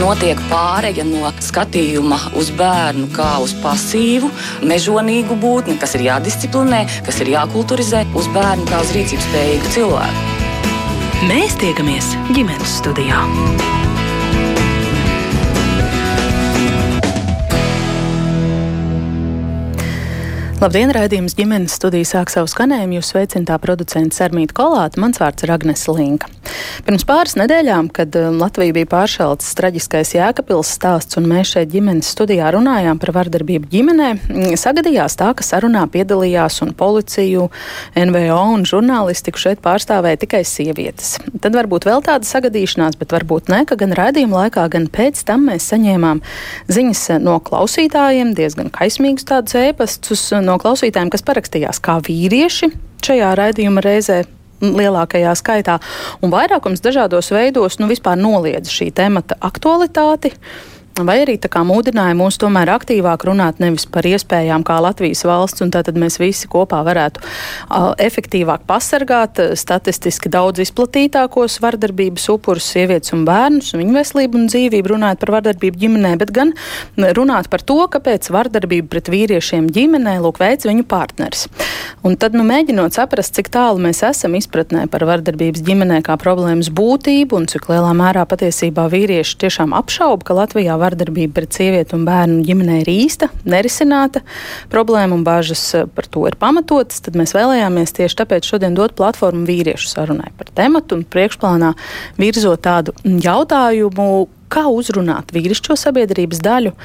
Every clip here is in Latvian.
notiek pāreja no skatījuma uz bērnu kā uz pasīvu, mežonīgu būtni, kas ir jādisciplinē, kas ir jākulturizē, uz bērnu kā uz rīcības spējīgu cilvēku. Mēs tiekamies ģimenes studijā. Labdien, raidījums ģimenes studija sāk savu skanējumu. Jūs sveicināta producents Armīta Kolāta, mans vārds ir Agnes Linka. Pirms pāris nedēļām, kad um, Latvija bija pāršalts traģiskais Jēkabils stāsts un mēs šeit ģimenes studijā runājām par vardarbību ģimenē, mm, sagadījās tā, ka sarunā piedalījās un policiju, NVO un žurnālistiku šeit pārstāvēja tikai sievietes. Tad varbūt vēl tāda sagadīšanās, bet varbūt ne, ka gan raidījuma laikā, gan pēc tam mēs saņēmām ziņas no klausītājiem, diezgan kaismīgus tādus ēpastus no klausītājiem, kas parakstījās kā vīrieši šajā raidījuma reizē lielākajā skaitā, un vairākums dažādos veidos nu, noliedz šī temata aktualitāti. Uh, vai arī tā kā mūdināja mūs tomēr aktīvāk runāt nevis par iespējām kā Latvijas valsts, un tātad mēs visi kopā varētu uh, efektīvāk pasargāt statistiski daudz izplatītākos vardarbības upurus, sievietes un bērnus, un viņu veselību un dzīvību, runājot par vardarbību ģimenē, bet gan runāt par to, kāpēc vardarbība pret vīriešiem ģimenē lūk veids viņu partneris. Un tad, nu, mēģinot saprast, cik tālu mēs esam izpratnē par vardarbības ģimenē kā problēmas būtību un cik lielā mērā patiesībā vīrieši tiešām apšauba, ka Latvijā vardarbība pret sievieti un bērnu ģimenē ir īsta, nerisināta. Problēma un bāžas eh, par to ir pamatotas, tad mēs vēlējāmies tieši tāpēc šodien dot platformu vīriešu sarunai par tematu un priekšplānā virzot tādu jautājumu, kā uzrunāt vīrišķo sabiedrības daļu,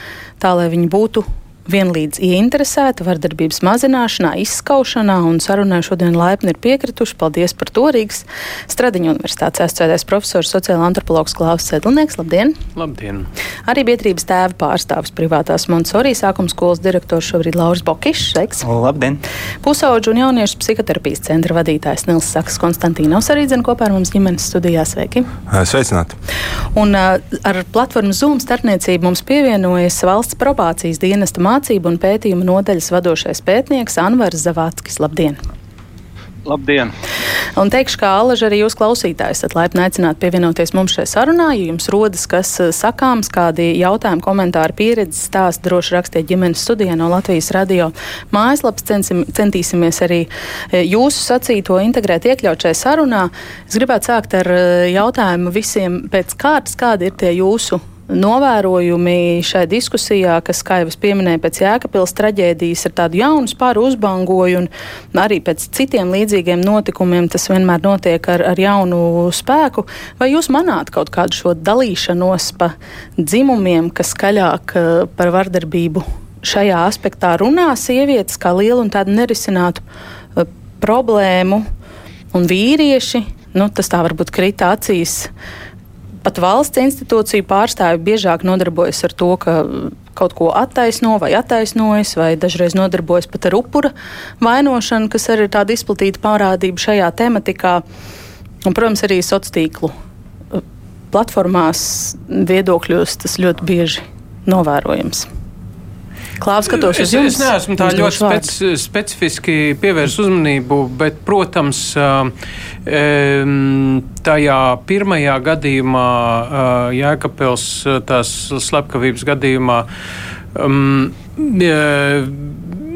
tā lai viņi būtu vienlīdz ieinteresēti vardarbības mazināšanā, izskaušanā, un sarunai šodien laipni ir piekrituši. Paldies par to Rīgas Stradiņu universitātes asociētais profesors, sociāla antropologs Klaus Sedlnieks. Labdien! Labdien! Arī biedrības tēva pārstāvis privātās Montsorī sākuma skolas direktors šobrīd Lauris Bokišs. Sveiks! Labdien! Pusauģu un jauniešu psihoterapijas centra vadītājs Nils Saks Konstantīnovs arī dzen kopā ar mums ģimenes studijā. Sveiki! Sveicināti! Un ar platformu Zoom starpniecību mums pievienojas valsts probācijas dienesta mācību un pētījumu nodaļas vadošais pētnieks Anvars Zavāckis. Labdien! Labdien! Un teikšu, kā Alaži arī jūs klausītājs, tad laipni aicināt pievienoties mums šai sarunā. Ja jums rodas kas eh, sakāms, kādi jautājumi, komentāri, pieredzes stāsti, droši rakstiet ģimenes studijā no Latvijas radio mājaslapas. Censim, centīsimies arī eh, jūsu sacīto integrēt, iekļaut šajā sarunā. Es gribētu sākt ar eh, jautājumu visiem pēc kārtas, kādi ir tie jūsu novērojumi šai diskusijā, kas, kā jau es pieminēju, pēc Jēkabils traģēdijas ir tādu jaunu spāru uzbangoju, un arī pēc citiem līdzīgiem notikumiem tas vienmēr notiek ar, ar jaunu spēku. Vai jūs manāt kaut kādu šo dalīšanos pa dzimumiem, kas skaļāk eh, par vardarbību šajā aspektā runā sievietes kā lielu un tādu nerisinātu uh, problēmu, un vīrieši, nu, tas tā varbūt krita acīs. Pat valsts institūciju pārstāvi biežāk nodarbojas ar to, ka kaut ko attaisno vai attaisnojas, vai dažreiz nodarbojas pat ar upura vainošanu, kas arī ir tāda izplatīta parādība šajā tematikā. Un, protams, arī sociālo tīklu uh, platformās viedokļos tas ļoti bieži novērojams. Klāvs skatos uz jums. Es, es neesmu tā ļoti speci, specifiski pievērst uzmanību, bet, protams, tajā pirmajā gadījumā, Jēkabils tās slepkavības gadījumā, um,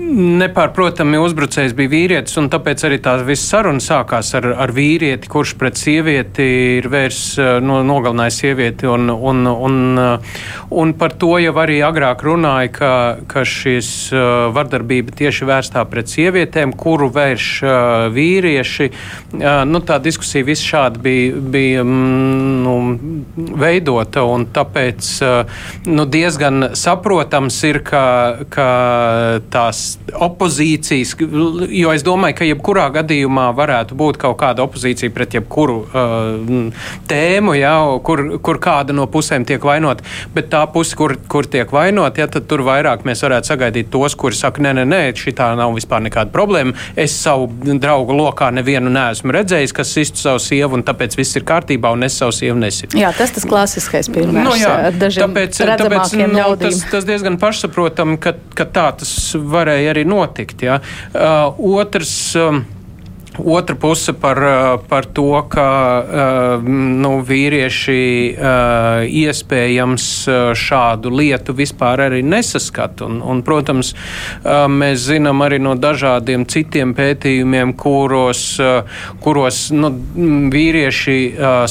nepārprotami uzbrucējs bija vīrietis, un tāpēc arī tā visa saruna sākās ar, ar vīrieti, kurš pret sievieti ir vērs, eh, no, nogalinājis sievieti. Un, un, un, eh, un par to jau arī agrāk runāja, ka, ka šis eh, vardarbība tieši vērstā pret sievietēm, kuru vērš vīrieši. Nu, tā diskusija viss šādi bija, bija mm, nu, veidota, un tāpēc nu, diezgan saprotams ir, ka, ka tās opozīcijas, jo es domāju, ka jebkurā gadījumā varētu būt kaut kāda opozīcija pret jebkuru uh, tēmu, ja, kur, kur kāda no pusēm tiek vainot. Bet tā puse, kur, kur tiek vainot, ja, tad tur vairāk mēs varētu sagaidīt tos, kuri saka, nē, nē, nē, šī nav vispār nekāda problēma. Es savu draugu lokā nevienu neesmu redzējis, kas sistu savu sievu, un tāpēc viss ir kārtībā, un es savu sievu nesitu. Jā, tas tas klasiskais piemērs. Nu, jā, tāpēc, tāpēc nu, tas, tas diezgan pašsaprotami, ka, ka tā tas varēja arī notikt. Ja. Uh, otrs. Um, Otra puse par, eh, par to, ka eh, nu, vīrieši eh, iespējams šādu lietu vispār arī nesaskata. Un, un, protams, mēs zinām arī no dažādiem citiem pētījumiem, kuros, kuros nu, vīrieši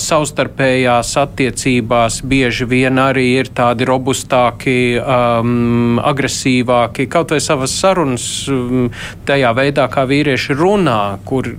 savstarpējās attiecībās bieži vien arī ir tādi robustāki, um, agresīvāki, kaut vai savas sarunas tajā veidā, kā vīrieši runā, kur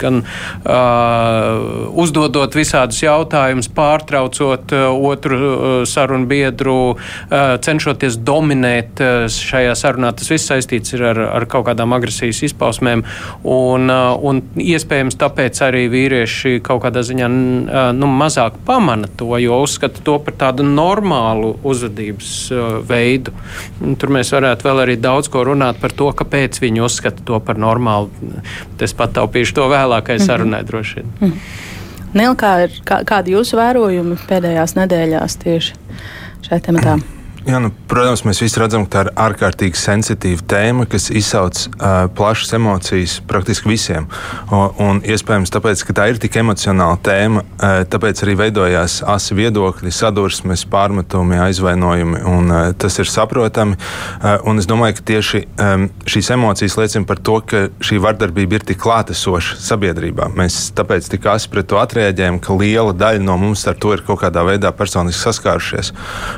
gan uh, uzdodot visādus jautājumus, pārtraucot uh, otru uh, sarunu biedru, uh, cenšoties dominēt uh, šajā sarunā. Tas viss saistīts ar, ar kaut kādām agresijas izpausmēm, un, uh, un iespējams tāpēc arī vīrieši kaut kādā ziņā uh, nu, mazāk pamana to, jo uzskata to par tādu normālu uzvedības uh, veidu. Tur mēs varētu vēl arī daudz ko runāt par to, kāpēc viņi uzskata to par normālu. Es pat pataupīšu to vēlākai mhm. sarunai droši vien. Mm -hmm. Nil, kā ir, kā, kādi jūsu vērojumi pēdējās nedēļās tieši šajā tematā? Jā, nu, protams, mēs visi redzam, ka tā ir ārkārtīgi sensitīva tēma, kas izsauc uh, plašas emocijas praktiski visiem. Un, un iespējams, tāpēc, ka tā ir tik emocionāla tēma, uh, tāpēc arī veidojās asi viedokļi, sadursmes, pārmetumi, aizvainojumi. Un, uh, tas ir saprotami. Uh, un es domāju, ka tieši um, šīs emocijas liecina par to, ka šī vardarbība ir tik klātesoša sabiedrībā. Mēs tāpēc tik asi pret to atrēģējam, ka liela daļa no mums ar to ir kaut kādā veidā personiski saskārušies.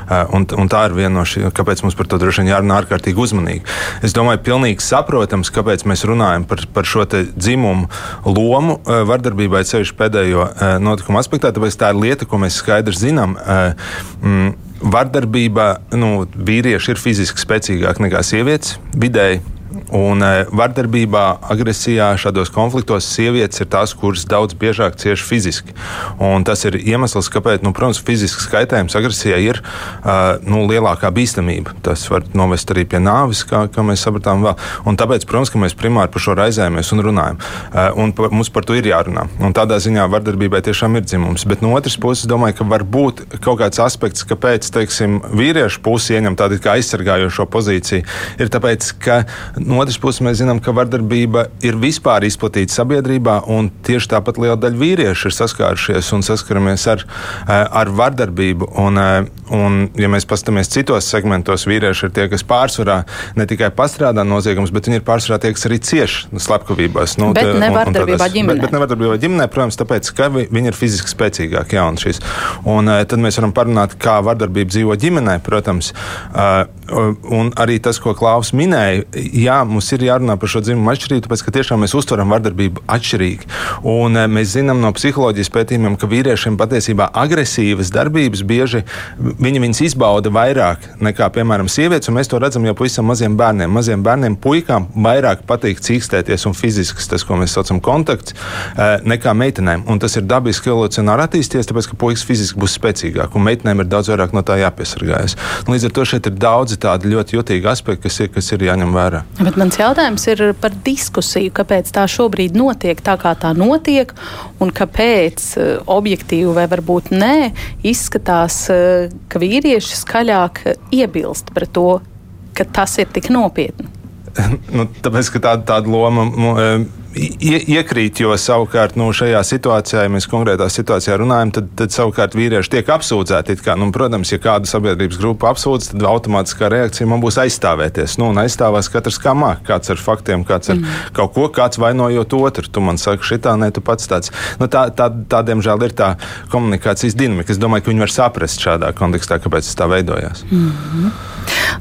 Uh, un, un tā ir viena no šīm, kāpēc mums par to droši vien jārunā ārkārtīgi uzmanīgi. Es domāju, pilnīgi saprotams, kāpēc mēs runājam par, par šo dzimumu lomu eh, vardarbībai, ceļš pēdējo eh, notikumu aspektā, tāpēc tā ir lieta, ko mēs skaidri zinām. Eh, mm, vardarbība, nu, vīrieši ir fiziski spēcīgāki nekā sievietes vidēji. Un e, vardarbībā, agresijā, šādos konfliktos sievietes ir tās, kuras daudz biežāk cieš fiziski. Un tas ir iemesls, kāpēc, nu, protams, fizisks kaitējums agresijai ir uh, nu, lielākā bīstamība. Tas var novest arī pie nāves, kā, kā mēs sapratām vēl. Un tāpēc, protams, mēs primāri par šo raizējamies un runājam. Uh, un par, mums par to ir jārunā. Un tādā ziņā vardarbībai tiešām ir dzimums. Bet no otras puses, domāju, ka var būt kaut kāds aspekts, kāpēc, teiksim, vīriešu pusi ieņem tādu aizsargājošo pozīciju. Ir tāpēc, ka No otras puses, mēs zinām, ka vardarbība ir vispār izplatīta sabiedrībā, un tieši tāpat liela daļa vīriešu ir saskārušies un saskaramies ar, eh, ar vardarbību. Un, eh, un, ja mēs paskatāmies citos segmentos, vīrieši ir tie, kas pārsvarā ne tikai pastrādā noziegums, bet viņi ir pārsvarā tie, kas arī cieš slepkavībās. Nu, bet ne vardarbībā ģimenē. Bet, bet ne vardarbībā ģimenē, protams, tāpēc, ka viņi ir fiziski spēcīgāki. Jā, un, šis. un eh, tad mēs varam parunāt, kā vardarbība dzīvo ģimenē, protams. Un arī tas, ko Klaus minēja, jā, jā, mums ir jārunā par šo dzimumu atšķirību, tāpēc ka tiešām mēs uztveram vardarbību atšķirīgi. Un eh, mēs zinām no psiholoģijas pētījumiem, ka vīriešiem patiesībā agresīvas darbības bieži viņi viņas izbauda vairāk nekā, piemēram, sievietes, un mēs to redzam jau pavisam maziem bērniem. Maziem bērniem, puikām vairāk patīk cīkstēties un fizisks, tas, ko mēs saucam, kontakts, eh, nekā meitenēm. Un tas ir dabiski evolucionāri attīstījies, tāpēc ka puikas fiziski būs spēcīgāk, un meitenēm ir daudz vairāk no tā jāpiesargājas. Līdz ar to šeit ir daudzi tādi ļoti jutīgi aspekti, kas ir, kas ir jāņem vērā. Bet mans jautājums ir par diskusiju, kāpēc tā šobrīd notiek tā, kā tā notiek, un kāpēc eh, objektīvi vai varbūt nē, izskatās, eh, ka vīrieši skaļāk iebilst pret to, ka tas ir tik nopietni. Nu, tāpēc, ka tāda, tāda loma. Ie, iekrīt, jo savukārt nu, šajā situācijā, ja mēs konkrētā situācijā runājam, tad, tad savukārt vīrieši tiek apsūdzēti. Kā, nu, protams, ja kāda sabiedrības grupa apsūdz, tad automātiskā reakcija man būs aizstāvēties. Nu, un aizstāvēs katrs kā māk, kāds ar faktiem, kāds ar mm. kaut ko, kāds vainojot otru. Tu man saki, šitā, ne, tu pats tāds. Nu, tā, tā, tā, diemžēl, ir tā komunikācijas dinamika. Es domāju, ka viņi var saprast šādā kontekstā, kāpēc tas tā veidojās. Mm -hmm.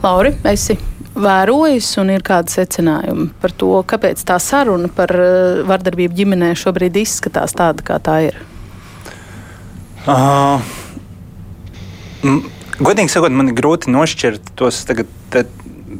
Lauri, esi vērojis un ir kādi secinājumi par to, kāpēc tā saruna par vardarbību ģimenē šobrīd izskatās tāda, kā tā ir? Uh, godīgi sakot, man ir grūti nošķirt tos tagad. Te,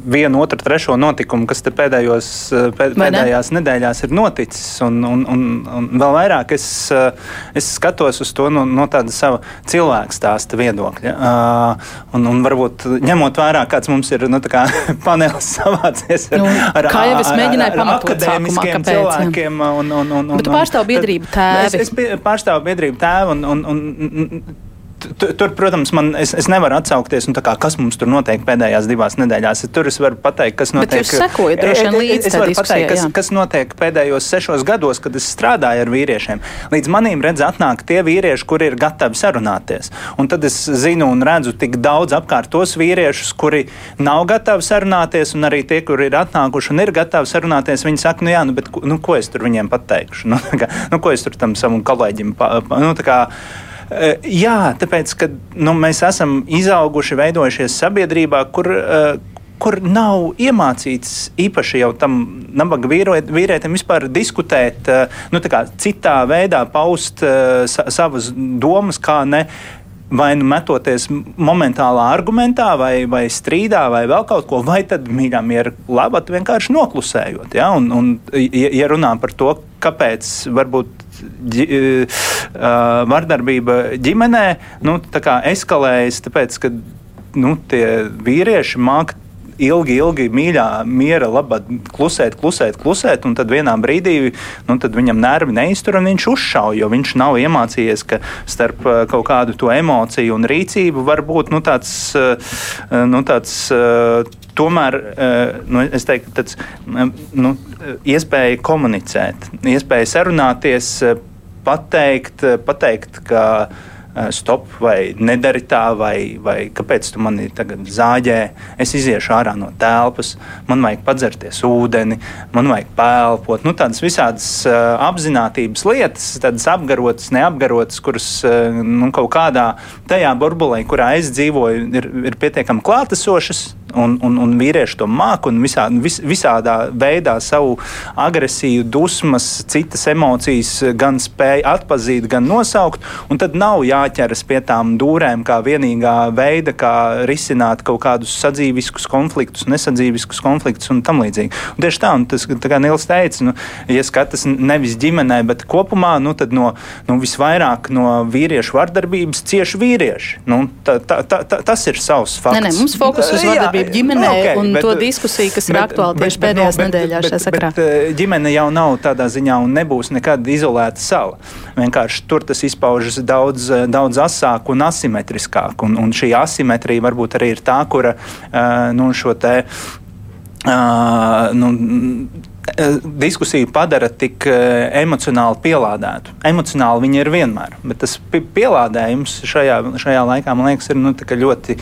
vienu, otru, trešo notikumu, kas pēdējos, eh, pēd, pēdējās ne? nedēļās ir noticis. Un, un, un, un vēl vairāk es, eh, es skatos uz to no, no tāda sava cilvēka stāsta viedokļa. Uh, un, un varbūt ņemot vērā, kāds mums ir nu, kā panelis savācies ar, nu, ar, es mēģināju pamatot akadēmiskiem sākumā, cilvēkiem. Un, un, un, un, Bet tu pārstāv biedrību tēvi. Es, es pārstāvu biedrību tēvu un, un, un Tur, protams, man, es, es nevaru atsaukties, kā, kas mums tur notiek pēdējās divās nedēļās. Tur es varu pateikt, kas notiek. Bet jūs sekojat droši vien līdzi. Es varu pateikt, kas, kas notiek pēdējos sešos gados, kad es strādāju ar vīriešiem. Līdz manīm redz atnāk tie vīrieši, kuri ir gatavi sarunāties. Un tad es zinu un redzu tik daudz apkārt tos vīriešus, kuri nav gatavi sarunāties, un arī tie, kuri ir atnākuši un ir gatavi sarunāties, viņi saka, nu jā, nu, bet nu, ko es tur viņiem pateikšu? Nu, kā, nu, ko es tur tam savam kolēģim pa, pa, nu, kā, jā, tāpēc, ka nu, mēs esam izauguši, veidojušies sabiedrībā, kur uh, kur nav iemācīts īpaši jau tam nabaga vīrietim vispār diskutēt, eh, nu, citā veidā paust savas domas, kā ne. Vai nu metoties momentālā argumentā, vai, vai strīdā, vai vēl kaut ko, vai tad mīļā miera labāk vienkārši noklusējot. Ja? Un, un, ja, ja runā par to, kāpēc varbūt ģi, uh, vardarbība ģimenē nu, eskalējas, tāpēc, ka nu, tie vīrieši māca ilgi, ilgi mīļā, miera labā klusēt, klusēt, klusēt, un tad vienā brīdī nu, tad viņam nervi neiztur un viņš uzšauj, jo viņš nav iemācījies, ka starp uh, kaut kādu to emociju un rīcību var būt nu, tāds, uh, nu, tāds uh, tomēr nu, teiktu, tāds, nu, iespēja komunicēt, iespēja sarunāties, pateikt, pateikt ka Eh, stop, vai nedari tā, vai, vai kāpēc tu mani tagad zāģē. Es iziešu ārā no telpas, man vajag padzerties ūdeni, man vajag pēlpot. Nu, tādas visādas uh, apziņotības lietas, tādas apgarotas, neapgarotas, kuras uh, nu, kaut kādā tajā burbulī, kurā es dzīvoju, ir, ir pietiekami klātesošas un, un, un vīrieši to māca un visā, vis, visādā veidā savu agresiju, dusmas, citas emocijas gan spēja atpazīt, gan nosaukt. Tad nav jāķeras pie tām dūrēm kā vienīgā veida, kā risināt kaut kādus sadzīviskus konfliktus, nesadzīviskus konfliktus un tam līdzīgi. Un tieši tā, un tas, tā kā Nils teica, nu, ja skatas nevis ģimenē, bet kopumā, nu, tad no, nu, visvairāk no vīriešu vardarbības cieši vīrieši. Nu, tā, tā, tā, tas ir savs fakts. Nē, nē, mums fokus uz vardarbību vardarbību ģimenē okay, un bet, to diskusiju, kas bet, ir aktuāla tieši pēdējās no, nedēļās šajā sakrā. Bet, eh, ģimene jau nav tādā ziņā un nebūs nekad izolēta sala. Vienkārši tur tas izpaužas daudz, eh, daudz asāk un asimetriskāk. Un, un šī asimetrija varbūt arī ir tā, kura nu, šo te. Uh, nu, diskusiju padara tik emocionāli pielādētu. Emocionāli viņa ir vienmēr, bet tas pielādējums šajā, šajā laikā, man liekas, ir nu, ļoti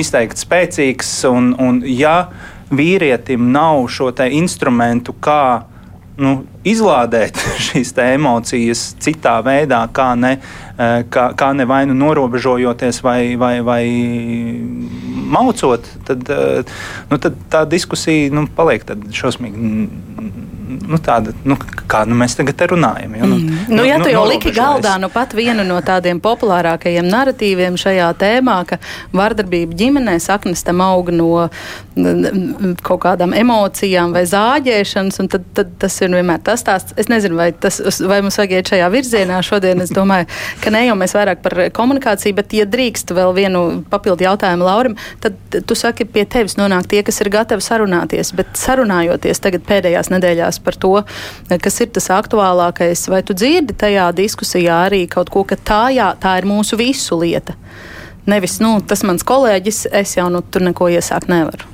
izteikti spēcīgs. Un, un ja vīrietim nav šo instrumentu, kā nu, izlādēt šīs emocijas citā veidā, kā ne, kā, kā ne vai nu norobežojoties vai, vai, vai maucot, tad, nu, tad tā diskusija nu, paliek šausmīgi nu, tāda, nu, kā nu, mēs tagad runājam. Jo, nu, mm. nu, nu, ja tu nu, jau liki galdā nu, pat vienu no tādiem populārākajiem narratīviem šajā tēmā, ka vardarbība ģimenē saknes tam aug no kaut kādām emocijām vai zāģēšanas, un tad, tad tas ir vienmēr tas stāsts. Es nezinu, vai, tas, vai mums vajag iet šajā virzienā šodien. Es domāju, ka ne jau mēs vairāk par komunikāciju, bet, ja drīkst vēl vienu papildu jautājumu Laurim, tad tu saki, pie tevis nonāk tie, kas ir gatavi sarunāties, bet sarunājoties tagad pēdējās nedēļās par to, kas ir tas aktuālākais. Vai tu dzirdi tajā diskusijā arī kaut ko, ka tā, jā, tā ir mūsu visu lieta? Nevis, nu, tas mans kolēģis, es jau nu, tur neko iesākt nevaru.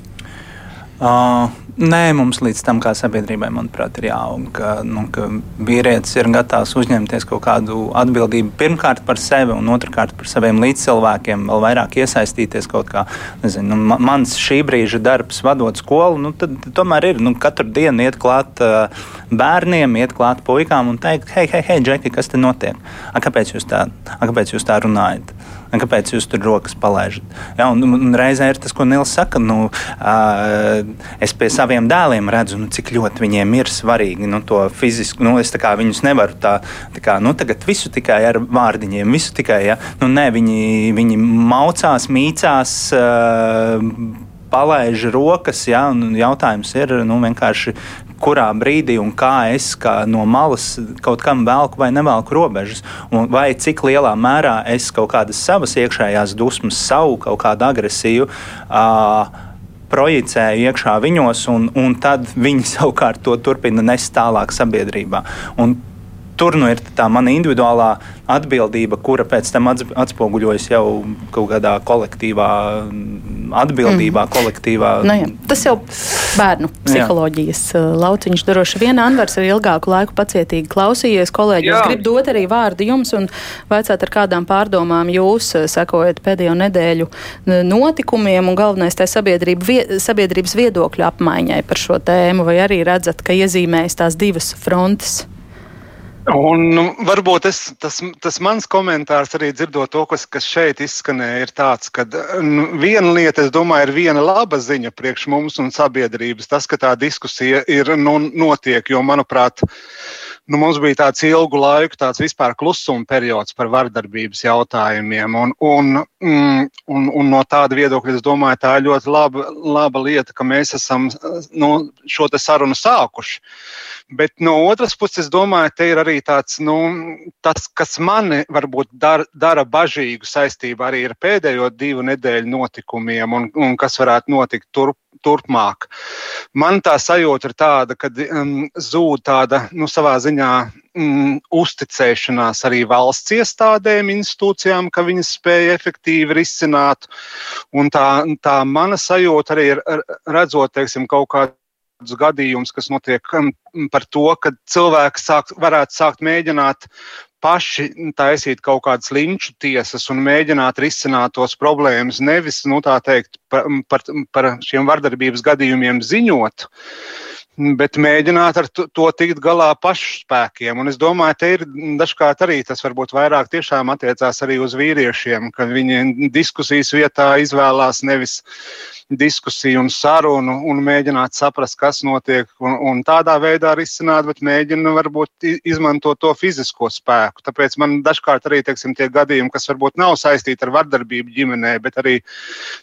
Uh, Nē, mums līdz tam kā sabiedrībai, manuprāt, ir jāaug, ka, nu, ka vīrietis ir gatavs uzņemties kaut kādu atbildību pirmkārt par sevi un otrkārt par saviem līdzcilvēkiem, vēl vairāk iesaistīties kaut kā. Nezinu, nu, mans šī brīža darbs, vadot skolu, nu, tad, tad tomēr ir nu, katru dienu iet klāt uh, bērniem, iet klāt puikām un teikt, hei, hei, hei, Džeki, kas te notiek? A, kāpēc, jūs tā, a, kāpēc jūs tā runājat? Kāpēc jūs tur rokas palaižat? Ja, un, un reizē ir tas, ko Nils saka. Nu, uh, es pie saviem dēliem redzu, nu, cik ļoti viņiem ir svarīgi nu, to fizisku. Nu, es viņus nevaru tā, tā kā, nu, tagad visu tikai ar vārdiņiem, visu tikai. Ja? Nu, nē, viņi, viņi maucās, mīcās. Uh, palaiž rokas, ja, un jautājums ir nu, vienkārši, kurā brīdī un kā es kā no malas kaut kam velku vai nevelku robežas, un vai cik lielā mērā es kaut kādas savas iekšējās dusmas, savu kaut kādu agresiju. Uh, projicēju iekšā viņos, un, un tad viņi savukārt to turpina nest tālāk sabiedrībā. Un tur nu ir tā mana individuālā atbildība, kura pēc tam atspoguļojas jau kaut kādā kolektīvā atbildībā, mm. kolektīvā. Nu, jā. Tas jau bērnu psiholoģijas jā. Uh, lauciņš droši vien Anvars ir ilgāku laiku pacietīgi klausījies. Kolēģi, es gribu dot arī vārdu jums un vaicāt ar kādām pārdomām jūs uh, sekojat pēdējo nedēļu notikumiem un galvenais tā sabiedrības viedokļu apmaiņai par šo tēmu, vai arī redzat, ka iezīmējas tās divas frontes? Un nu, varbūt es, tas, tas mans komentārs arī dzirdot to, kas, kas šeit izskanēja, ir tāds, ka nu, viena lieta, es domāju, ir viena laba ziņa priekš mums un sabiedrības. Tas, ka tā diskusija ir nu, notiek, jo, manuprāt, nu, mums bija tāds ilgu laiku, tāds vispār klusuma periods par vardarbības jautājumiem. Un, un, mm, un, un no tāda viedokļa es domāju, tā ir ļoti laba, laba lieta, ka mēs esam nu, šo sarunu sākuši. Bet no otras puses, es domāju, te ir arī tāds, nu, tas, kas mani varbūt dar, dara bažīgu saistībā arī ar pēdējo divu nedēļu notikumiem un, un kas varētu notikt turp turpmāk. Man tā sajūta ir tāda, ka um, zūd tāda nu, savā ziņā um, uzticēšanās arī valsts iestādēm, institūcijām, ka viņas spēja efektīvi risināt. Un tā, tā mana sajūta arī ir redzot, teiksim, kaut kādu gadījums, kas notiek um, par to, ka cilvēki sāk, varētu sākt mēģināt paši taisīt kaut kādas linču tiesas un mēģināt risināt tos problēmas, nevis, nu, tā teikt, par, par, par šiem vardarbības gadījumiem ziņot, bet mēģināt ar to, tikt galā pašu spēkiem. Un es domāju, te ir dažkārt arī tas varbūt vairāk tiešām attiecās arī uz vīriešiem, ka viņi diskusijas vietā izvēlās nevis diskusiju un sarunu un mēģināt saprast, kas notiek un, un tādā veidā risināt, bet mēģina varbūt izmantot to fizisko spēku. Tāpēc man dažkārt arī teiksim, tie gadījumi, kas varbūt nav saistīti ar vardarbību ģimenē, bet arī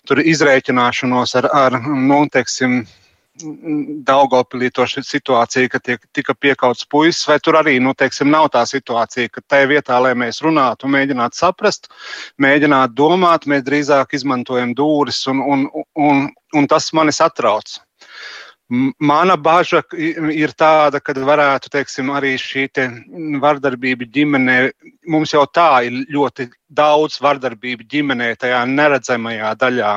izrēķināšanos ar, ar nu, teiksim, Daugopilī to situāciju, ka tiek, tika piekauts puisis, vai tur arī, nu, teiksim, nav tā situācija, ka tajā vietā, lai mēs runātu, mēģinātu saprast, mēģinātu domāt, mēs drīzāk izmantojam dūris, un, un, un, un tas mani satrauc. Mana bažas ir tāda, ka varētu teiksim, arī šī te vardarbība ģimenē. Mums jau tā ir ļoti daudz vardarbību ģimenē, tajā neredzamajā daļā.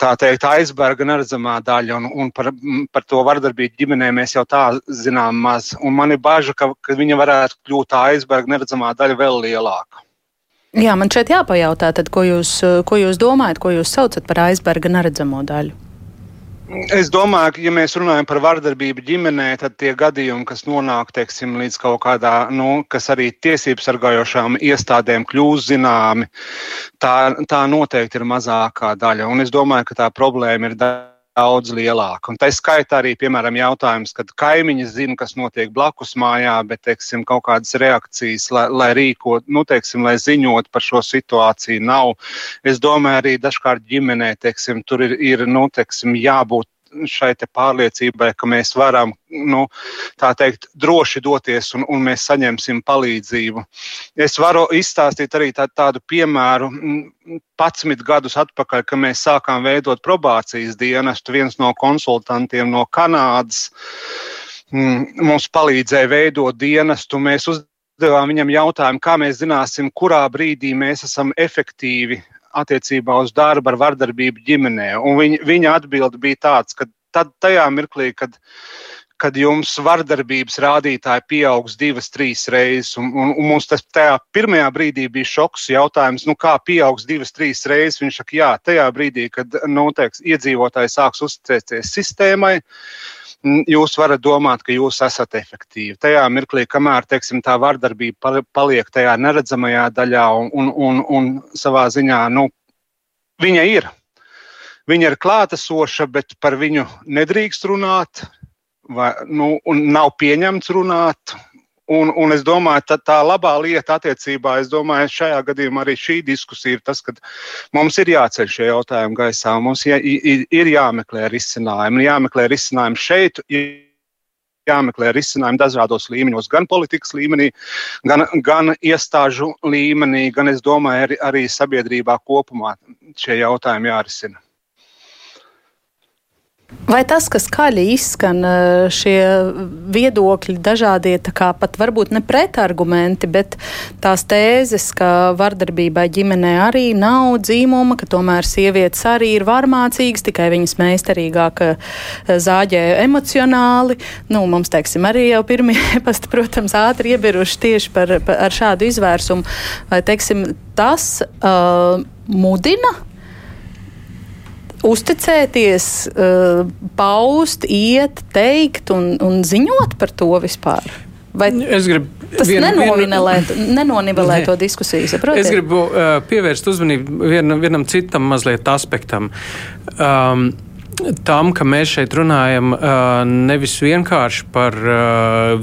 Tā teikt, aizberga neredzamā daļa, un, un par, par to vardarbību ģimenē mēs jau tā zinām maz. Un man ir bažas, ka, ka viņa varētu kļūt tā aizberga neredzamā daļa vēl lielāka. Jā, man šeit jāpajautā, tad, ko, jūs, ko jūs domājat, ko jūs saucat par aizberga neredzamo daļu? Es domāju, ka, ja mēs runājam par vardarbību ģimenē, tad tie gadījumi, kas nonāk teiksim, līdz kaut kādā, nu, kas arī tiesību sargājošām iestādēm kļūst zināmi, tā, tā noteikti ir mazākā daļa. Un es domāju, ka tā problēma ir daudz lielāka. Un tā skaitā arī, piemēram, jautājums, kad kaimiņi zina, kas notiek blakus mājā, bet, teiksim, kaut kādas reakcijas, lai, lai rīkot, nu, teiksim, lai ziņot par šo situāciju nav. Es domāju, arī dažkārt ģimenē, teiksim, tur ir, ir nu, teiksim, jābūt šai pārliecībai, ka mēs varam nu, teikt, droši doties un, un mēs saņemsim palīdzību. Es varu izstāstīt arī tā, tādu piemēru. 11 gadus atpakaļ, kad mēs sākām veidot probācijas dienestu, viens no konsultantiem no Kanādas mums palīdzēja veidot dienestu. Mēs uzdevām viņam jautājumu, kā mēs zināsim, kurā brīdī mēs esam efektīvi attiecībā uz darbu ar vardarbību ģimenē. Un viņa, viņa atbilde bija tāds, ka tad, tajā mirklī, kad, kad jums vardarbības rādītāji pieaugs divas, trīs reizes, un, un, un mums tas tajā pirmajā brīdī bija šoks jautājums, nu kā pieaugs divas, trīs reizes. Viņš saka, jā, tajā brīdī, kad nu, teiks, iedzīvotāji sāks uzticēties sistēmai jūs varat domāt, ka jūs esat efektīvi. Tajā mirklī, kamēr teiksim, tā vardarbība paliek tajā neredzamajā daļā un, un, un, un savā ziņā, nu, viņa ir. Viņa ir klātesoša, bet par viņu nedrīkst runāt, vai, nu, un nav pieņemts runāt. Un, un es domāju, ka tā labā lieta attiecībā, es domāju, šajā gadījumā arī šī diskusija ir tas, ka mums ir jāceļ šie jautājumi gaisā, mums jā, ir jāmeklē risinājumi, jāmeklē risinājumi šeit. Jāmeklē risinājumi dažādos līmeņos, gan politikas līmenī, gan, gan iestāžu līmenī, gan, es domāju, arī, arī sabiedrībā kopumā šie jautājumi jārisina. Vai tas, kas skaļi izskan eh, šie viedokļi, dažādie kā pat varbūt ne pretargumenti, bet tās tēzes, ka vardarbībai ģimenē arī nav dzīmuma, ka tomēr sievietes arī ir varmācīgas, tikai viņas meistarīgāk eh, zāģē emocionāli. Nu, mums, teiksim, arī jau pirmie pasti, protams, ātri iebiruši tieši par, par ar šādu izvērsumu. Vai, teiksim, tas uh, mudina uzticēties, uh, paust, iet, teikt un, un ziņot par to vispār? Vai es gribu. Tas vien, nenonivelē, vien, nenonivelē ne. to diskusiju. Saprotiet? Es gribu uh, pievērst uzmanību vien, vienam citam mazliet aspektam. Um, tam, ka mēs šeit runājam nevis vienkārši par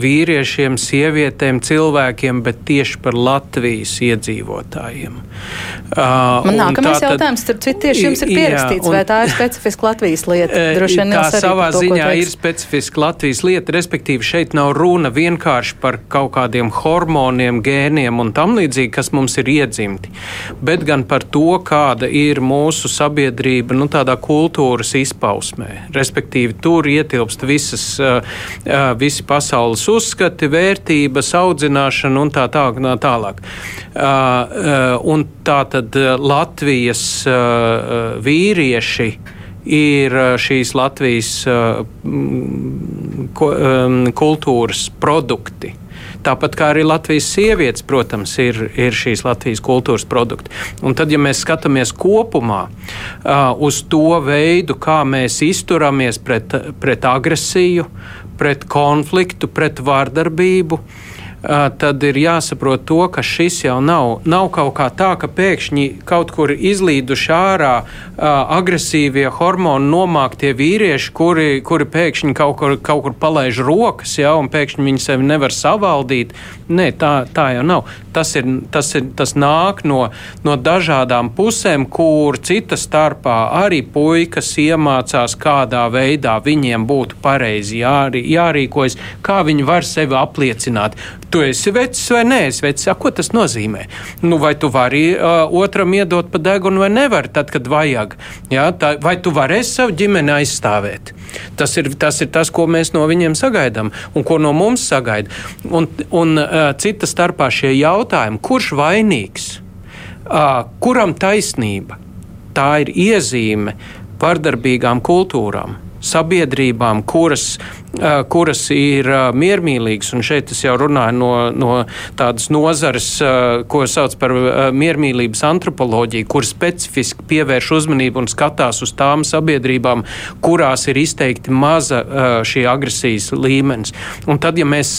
vīriešiem, sievietēm, cilvēkiem, bet tieši par Latvijas iedzīvotājiem. Man nākamais jautājums, starp citu, tieši jums ir pierakstīts, jā, un, vai tā ir specifiska Latvijas lieta? Droši vien tā savā to, ziņā ir specifiska Latvijas lieta, respektīvi šeit nav runa vienkārši par kaut kādiem hormoniem, gēniem un tam līdzīgi, kas mums ir iedzimti, bet gan par to, kāda ir mūsu sabiedrība, nu tādā kultūras izpētē izpausmē. Respektīvi, tur ietilpst visas, visi pasaules uzskati, vērtības, audzināšana un tā, tā tālāk. Un tā tad Latvijas vīrieši ir šīs Latvijas kultūras produkti. Tāpat kā arī Latvijas sievietes, protams, ir, ir šīs Latvijas kultūras produkti. Un tad, ja mēs skatāmies kopumā uh, uz to veidu, kā mēs izturamies pret, pret agresiju, pret konfliktu, pret vārdarbību, uh, tad ir jāsaprot to, ka šis jau nav, nav kaut kā tā, ka pēkšņi kaut kur izlīduši ārā agresīvie hormoni nomāktie vīrieši, kuri, kuri pēkšņi kaut kur, kaut kur palaiž rokas, ja, un pēkšņi viņi sevi nevar savaldīt. Nē, tā, tā jau nav. Tas, ir, tas, ir, tas nāk no, no dažādām pusēm, kur cita starpā arī puikas iemācās, kādā veidā viņiem būtu pareizi jārī, jārīkojas, kā viņi var sevi apliecināt tu esi vecs vai nē, es vecs. A, ko tas nozīmē? Nu, vai tu vari uh, otram iedot pa degunu vai nevari, tad, kad vajag? Ja? Tā, vai tu varēsi savu ģimeni aizstāvēt? Tas ir, tas ir tas, ko mēs no viņiem sagaidām un ko no mums sagaida. Un, un uh, cita starpā šie jautājumi, kurš vainīgs, kuram taisnība, tā ir iezīme vardarbīgām kultūrām sabiedrībām, kuras kuras ir miermīlīgas, un šeit es jau runāju no, no tādas nozares, ko sauc par miermīlības antropoloģiju, kur specifiski pievērš uzmanību un skatās uz tām sabiedrībām, kurās ir izteikti maza šī agresijas līmenis. Un tad, ja mēs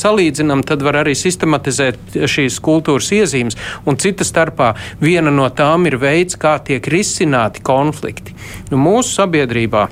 salīdzinām, tad var arī sistematizēt šīs kultūras iezīmes, un cita starpā viena no tām ir veids, kā tiek risināti konflikti. Nu, mūsu sabiedrībā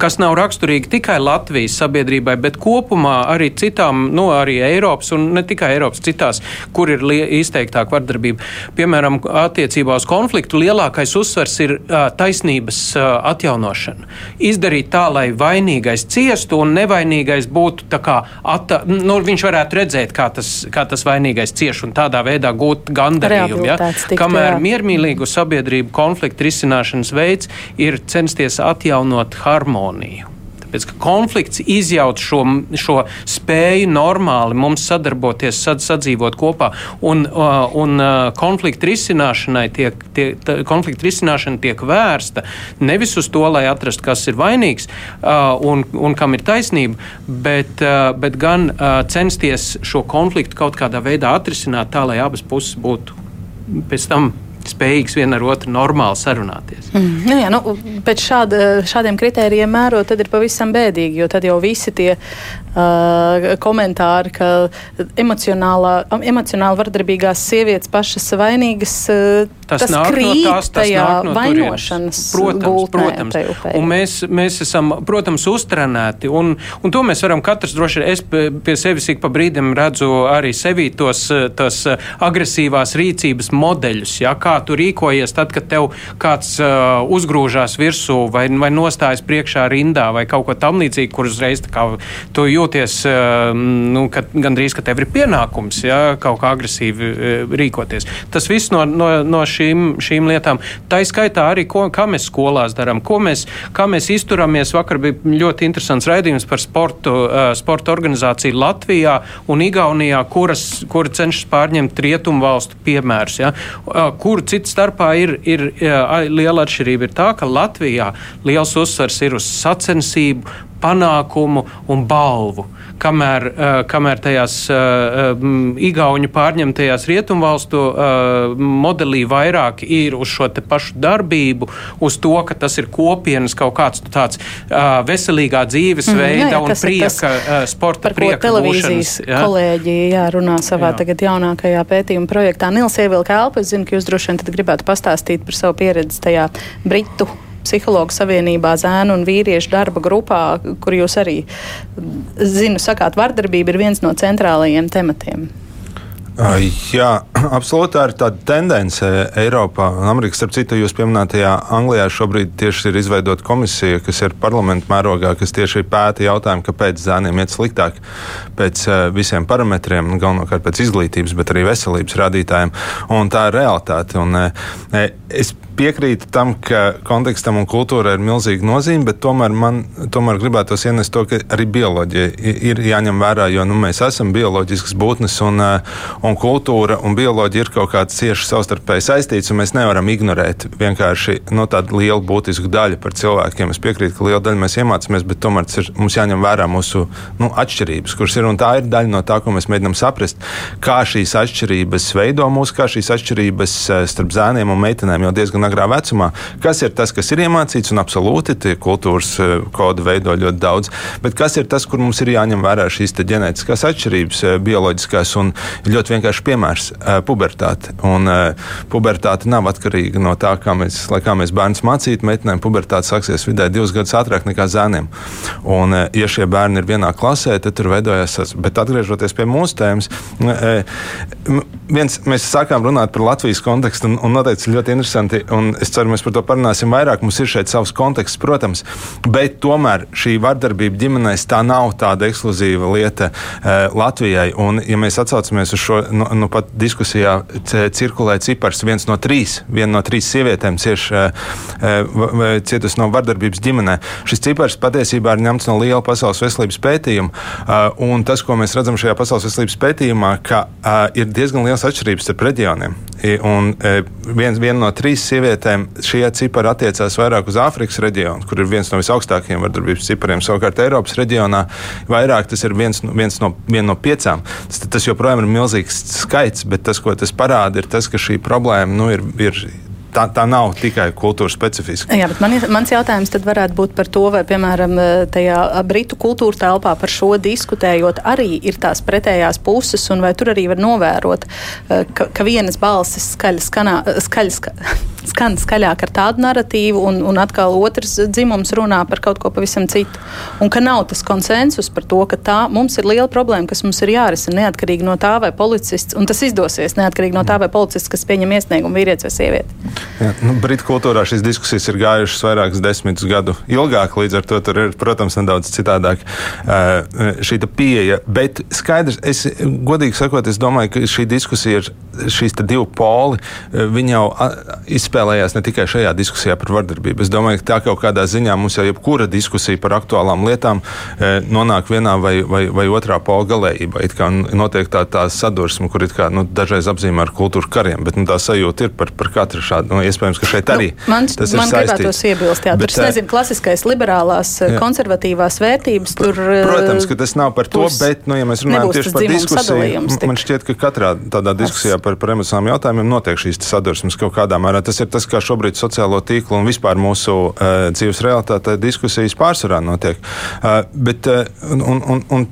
kas nav raksturīgi tikai Latvijas sabiedrībai, bet kopumā arī citām, nu, arī Eiropas un ne tikai Eiropas, citās, kur ir izteiktāka vardarbība. Piemēram, attiecībā uz konfliktu lielākais uzsvers ir uh, taisnības uh, atjaunošana. Izdarīt tā, lai vainīgais ciestu un nevainīgais būtu tā kā, atta, nu, viņš varētu redzēt, kā tas, kā tas vainīgais cieš un tādā veidā gūt gandarījumu. Ja? Kamēr jā. miermīlīgu sabiedrību konfliktu risināšanas veids ir censties atjaunot harmoniju harmoniju. Tāpēc, konflikts izjauc šo, šo spēju normāli mums sadarboties, sad, sadzīvot kopā, un, uh, un uh, konflikta risināšanai tiek, tiek, konflikta risināšana tiek vērsta nevis uz to, lai atrastu, kas ir vainīgs uh, un, un kam ir taisnība, bet, bet gan censties šo konfliktu kaut kādā veidā atrisināt tā, lai abas puses būtu pēc tam spējīgs viena ar otru normāli sarunāties. Mm, nu jā, nu, pēc šāda, šādiem kritērijiem mērot, tad ir pavisam bēdīgi, jo tad jau visi tie uh, komentāri, ka emocionāli vardarbīgās sievietes pašas vainīgas, uh, tas, tas krīt no tās, tas tajā no vainošanas protams, gultnē, protams. Un mēs, mēs esam, protams, uztrenēti, un, un to mēs varam katrs droši es pie sevis ik pa brīdim redzu arī sevī tos, tos agresīvās rīcības modeļus, ja, kā tu rīkojies tad, kad tev kāds uh, uzgrūžās virsū vai, vai nostājas priekšā rindā vai kaut ko tam līdzīgu, kur uzreiz tu jūties uh, nu, ka, gandrīz, ka tev ir pienākums ja, kaut kā agresīvi uh, rīkoties. Tas viss no, no, no šī šīm, šīm lietām. Tā ir skaitā arī, ko, kā mēs skolās darām, ko mēs, kā mēs izturamies. Vakar bija ļoti interesants raidījums par sportu, uh, sporta organizāciju Latvijā un Igaunijā, kuras, kura cenšas pārņemt rietumu valstu piemērus. Ja? Uh, kur citu starpā ir, ir uh, liela atšķirība ir tā, ka Latvijā liels uzsvars ir uz sacensību, panākumu un balvu. Kamēr, uh, kamēr tajās uh, um, Igaunu pārņemtajās rietumvalstu modelī vairāk ir uz šo pašu darbību, uz to, ka tas ir kopienas kaut kāds tāds veselīgā dzīvesveida mm, jā, un prieka, tas, sporta prieka. Televīzijas jā? kolēģi jā, runā savā jā. tagad jaunākajā pētījuma projektā. Nils Ievilka Elpa, es zinu, ka jūs droši vien gribētu pastāstīt par savu pieredzi tajā Britu psihologu savienībā, zēnu un vīriešu darba grupā, kur jūs arī, zinu, sakāt, vardarbība ir viens no centrālajiem tematiem. Jā, absolūti tā ir tāda tendence Eiropā un Amerikā. Starp citu, jūs pieminētajā Anglijā šobrīd tieši ir izveidota komisija, kas ir parlamentu mērogā, kas tieši pēta jautājumu, kāpēc zēniem iet sliktāk pēc visiem parametriem, galvenokārt pēc izglītības, bet arī veselības rādītājiem. Un tā ir realitāte. Un, es piekrītu tam, ka kontekstam un kultūrai ir milzīga nozīme, bet tomēr man tomēr gribētos ienest to, ka arī bioloģija ir jāņem vērā, jo nu, mēs esam bioloģiskas būtnes un, un kultūra un bioloģija ir kaut kāds cieši savstarpēji saistīts, un mēs nevaram ignorēt vienkārši no nu, tādu lielu būtisku daļu par cilvēkiem. Es piekrītu, ka liela daļa mēs iemācāmies, bet tomēr ir, mums jāņem vērā mūsu nu, atšķirības, kuras ir, un tā ir daļa no tā, ko mēs mēģinām saprast, kā šīs atšķirības veido mūs, kā šīs atšķirības starp zēniem un meitenēm jau diezgan agrā vecumā. Kas ir tas, kas ir iemācīts, un absolūti tie kultūras eh, kodi veido ļoti daudz, bet kas ir tas, kur mums ir jāņem vērā šīs ģenētiskās atšķirības, eh, bioloģiskās, un ļoti vienkārši piemērs eh, - pubertāte. Un pubertāte nav atkarīga no tā, kā mēs, kā mēs bērnus mācītu. Meitenēm pubertāte sāksies vidēji divus gadus ātrāk nekā zēniem. Un, ja šie bērni ir vienā klasē, tad tur veidojas tas. Bet atgriežoties pie mūsu tēmas, viens, mēs sākām runāt par Latvijas kontekstu, un, un noteikti ļoti interesanti un es ceru, mēs par to parunāsim vairāk. Mums ir šeit savs konteksts, protams, bet tomēr šī vardarbība ģimenēs tā nav tāda ekskluzīva lieta uh, Latvijai. Un, ja mēs atsaucamies uz šo, nu, nu pat diskusijā cirkulē cipars, viens no trīs, viena no trīs sievietēm cieši uh, uh, cietusi no vardarbības ģimenē. Šis cipars patiesībā ir ņemts no liela pasaules veselības pētījuma, uh, un tas, ko mēs redzam šajā pasaules veselības pētījumā, ka uh, ir diezgan liels atšķirības starp reģioniem. Un uh, viens, viena no trīs sievietēm šie cipari attiecās vairāk uz Āfrikas reģionu, kur ir viens no visaugstākajiem vardarbības cipariem. Savukārt Eiropas reģionā vairāk tas ir viens, viens no, no piecām. Tas, tas joprojām ir milzīgs skaits, bet tas, ko tas parāda, ir tas, ka šī problēma nu, ir. ir tā, tā nav tikai kultūra specifiska. Jā, bet man, mans jautājums tad varētu būt par to, vai, piemēram, tajā britu kultūra telpā par šo diskutējot, arī ir tās pretējās puses, un vai tur arī var novērot, eh, ka, ka vienas balsis skaļi skanā, skaļi ska, skan skaļāk ar tādu narratīvu, un, un atkal otrs dzimums runā par kaut ko pavisam citu. Un ka nav tas konsensus par to, ka tā mums ir liela problēma, kas mums ir jārisina neatkarīgi no tā, vai policists, un tas izdosies neatkarīgi no tā, vai policists, kas pieņem iesniegumu vīrietis vai sieviete. Jā, nu, Britu kultūrā šīs diskusijas ir gājušas vairākus desmitus gadu ilgāk, līdz ar to tur ir, protams, nedaudz citādāk šī pieeja. Bet skaidrs, es godīgi sakot, es domāju, ka šī diskusija ir šīs divi poli. Viņi jau izspēlējās ne tikai šajā diskusijā par vardarbību. Es domāju, ka tā kaut kādā ziņā mums jau jebkura diskusija par aktuālām lietām nonāk vienā vai, vai, vai otrā pola galējībā. It kā notiek tā, tā sadursme, kur kā, nu, dažreiz apzīmē ar kultūru kariem, bet nu, tā sajūta ir par, par katru šādu. Nu, iespējams, ka šeit arī nu, man, tas man ir. Man gribētos iebilst, jā, bet, tur, es nezinu, klasiskais liberālās, jā. konservatīvās vērtības. Tur, Protams, ka tas nav par to, bet, nu, ja mēs runājam tieši par diskusiju, man šķiet, ka katrā tādā diskusijā par, par emocionāliem jautājumiem notiek šīs sadursmes kaut kādā mērā. Tas ir tas, kā šobrīd sociālo tīklu un vispār mūsu uh, dzīves realitātē diskusijas pārsvarā notiek. Uh, bet, uh, un, un, un,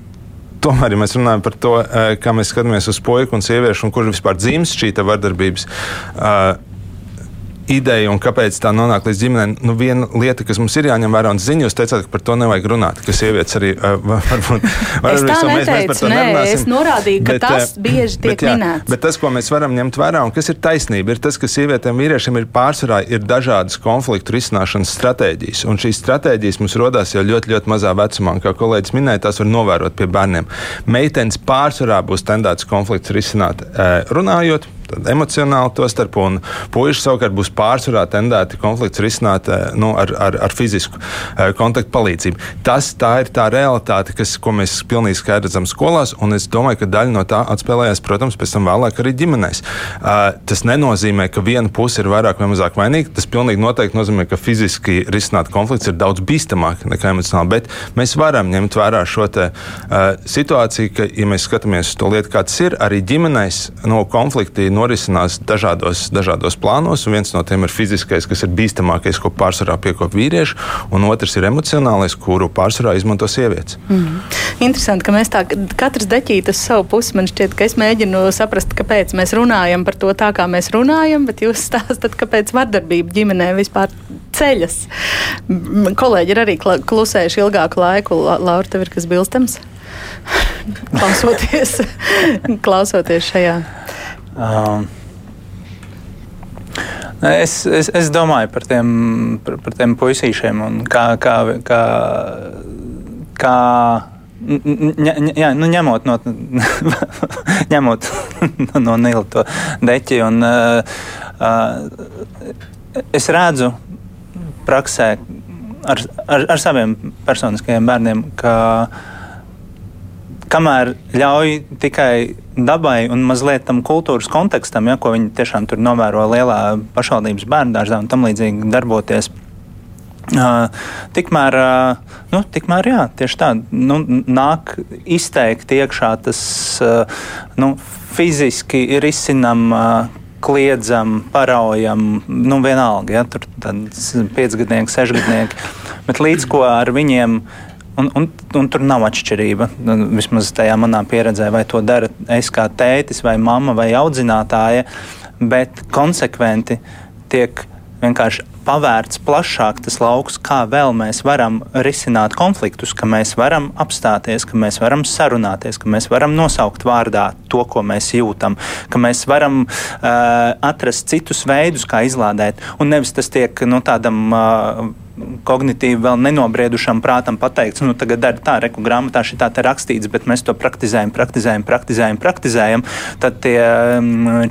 tomēr, ja mēs runājam par to, kā mēs skatāmies uz puiku un sieviešu, un kur vispār dzimst šī vardarbības, ideja un kāpēc tā nonāk līdz ģimenei. Nu, viena lieta, kas mums ir jāņem vērā, un ziņu jūs teicāt, ka par to nevajag runāt, ka sievietes arī uh, varbūt. es tā neteicu, mēs, mēs nē, nerunāsim. es norādīju, ka bet, tas bieži tiek bet, jā, minēts. Bet tas, ko mēs varam ņemt vērā un kas ir taisnība, ir tas, ka sievietēm un vīriešiem ir pārsvarā ir dažādas konfliktu risināšanas stratēģijas. Un šīs stratēģijas mums rodās jau ļoti, ļoti mazā vecumā. Un, kā kolēģis minēja, tās var novērot pie bērniem. Meitenes pārsvarā būs tendētas konflikts risināt runājot emocionāli to starp, un puiši savukārt būs pārsvarā tendēti konflikts risināt nu, ar, ar, ar fizisku kontaktu palīdzību. Tas tā ir tā realitāte, kas, ko mēs pilnīgi skaidri redzam skolās, un es domāju, ka daļa no tā atspēlējās, protams, pēc tam vēlāk arī ģimenēs. Tas nenozīmē, ka viena puse ir vairāk vai mazāk vainīga. Tas pilnīgi noteikti nozīmē, ka fiziski risināt konflikts ir daudz bīstamāk nekā emocionāli, bet mēs varam ņemt vērā šo te, uh, situāciju, ka, ja mēs skatāmies uz to lietu, kā tas ir, arī ģimenēs no konflikti norisinās dažādos, dažādos plānos. Viens no tiem ir fiziskais, kas ir bīstamākais, ko pārsvarā piekop vīrieši, un otrs ir emocionālais, kuru pārsvarā izmanto sievietes. Mm. Interesanti, ka mēs tā katrs deķīt uz savu pusi. Man šķiet, ka es mēģinu saprast, kāpēc mēs runājam par to tā, kā mēs runājam, bet jūs stāstat, kāpēc vardarbība ģimenē vispār ceļas. Kolēģi ir arī klusējuši ilgāku laiku. Laura, tev ir kas bilstams? klausoties, klausoties šajā. Um. Es, es, es domāju par tiem, par, par tiem puisīšiem un kā, kā, kā, kā Jā, nu, ņemot no, ņemot no Nila to deķi. Un, uh, uh, es redzu praksē ar, ar, ar saviem personiskajiem bērniem, ka kamēr ļauj tikai dabai un mazliet tam kultūras kontekstam, ja, ko viņi tiešām tur novēro lielā pašvaldības bērnu dārzā un tam līdzīgi darboties. Uh, tikmēr, uh, nu, tikmēr, jā, tieši tā, nu, nāk izteikti iekšā tas uh, nu, fiziski ir izcinām. Uh, kliedzam, paraujam, nu, vienalga, ja tur ir piecgadnieki, sešgadnieki. Bet līdz ko ar viņiem Un, un, un tur nav atšķirība. Nu, vismaz tajā manā pieredzē, vai to dara es kā tētis, vai mamma, vai audzinātāja, bet konsekventi tiek vienkārši pavērts plašāk tas lauks, kā vēl mēs varam risināt konfliktus, ka mēs varam apstāties, ka mēs varam sarunāties, ka mēs varam nosaukt vārdā to, ko mēs jūtam, ka mēs varam uh, atrast citus veidus, kā izlādēt, un nevis tas tiek no nu, tādam. Uh, kognitīvi vēl nenobriedušam prātam pateikts, nu, tagad dari tā, reku grāmatā šī tā rakstīts, bet mēs to praktizējam, praktizējam, praktizējam, praktizējam. Tad tie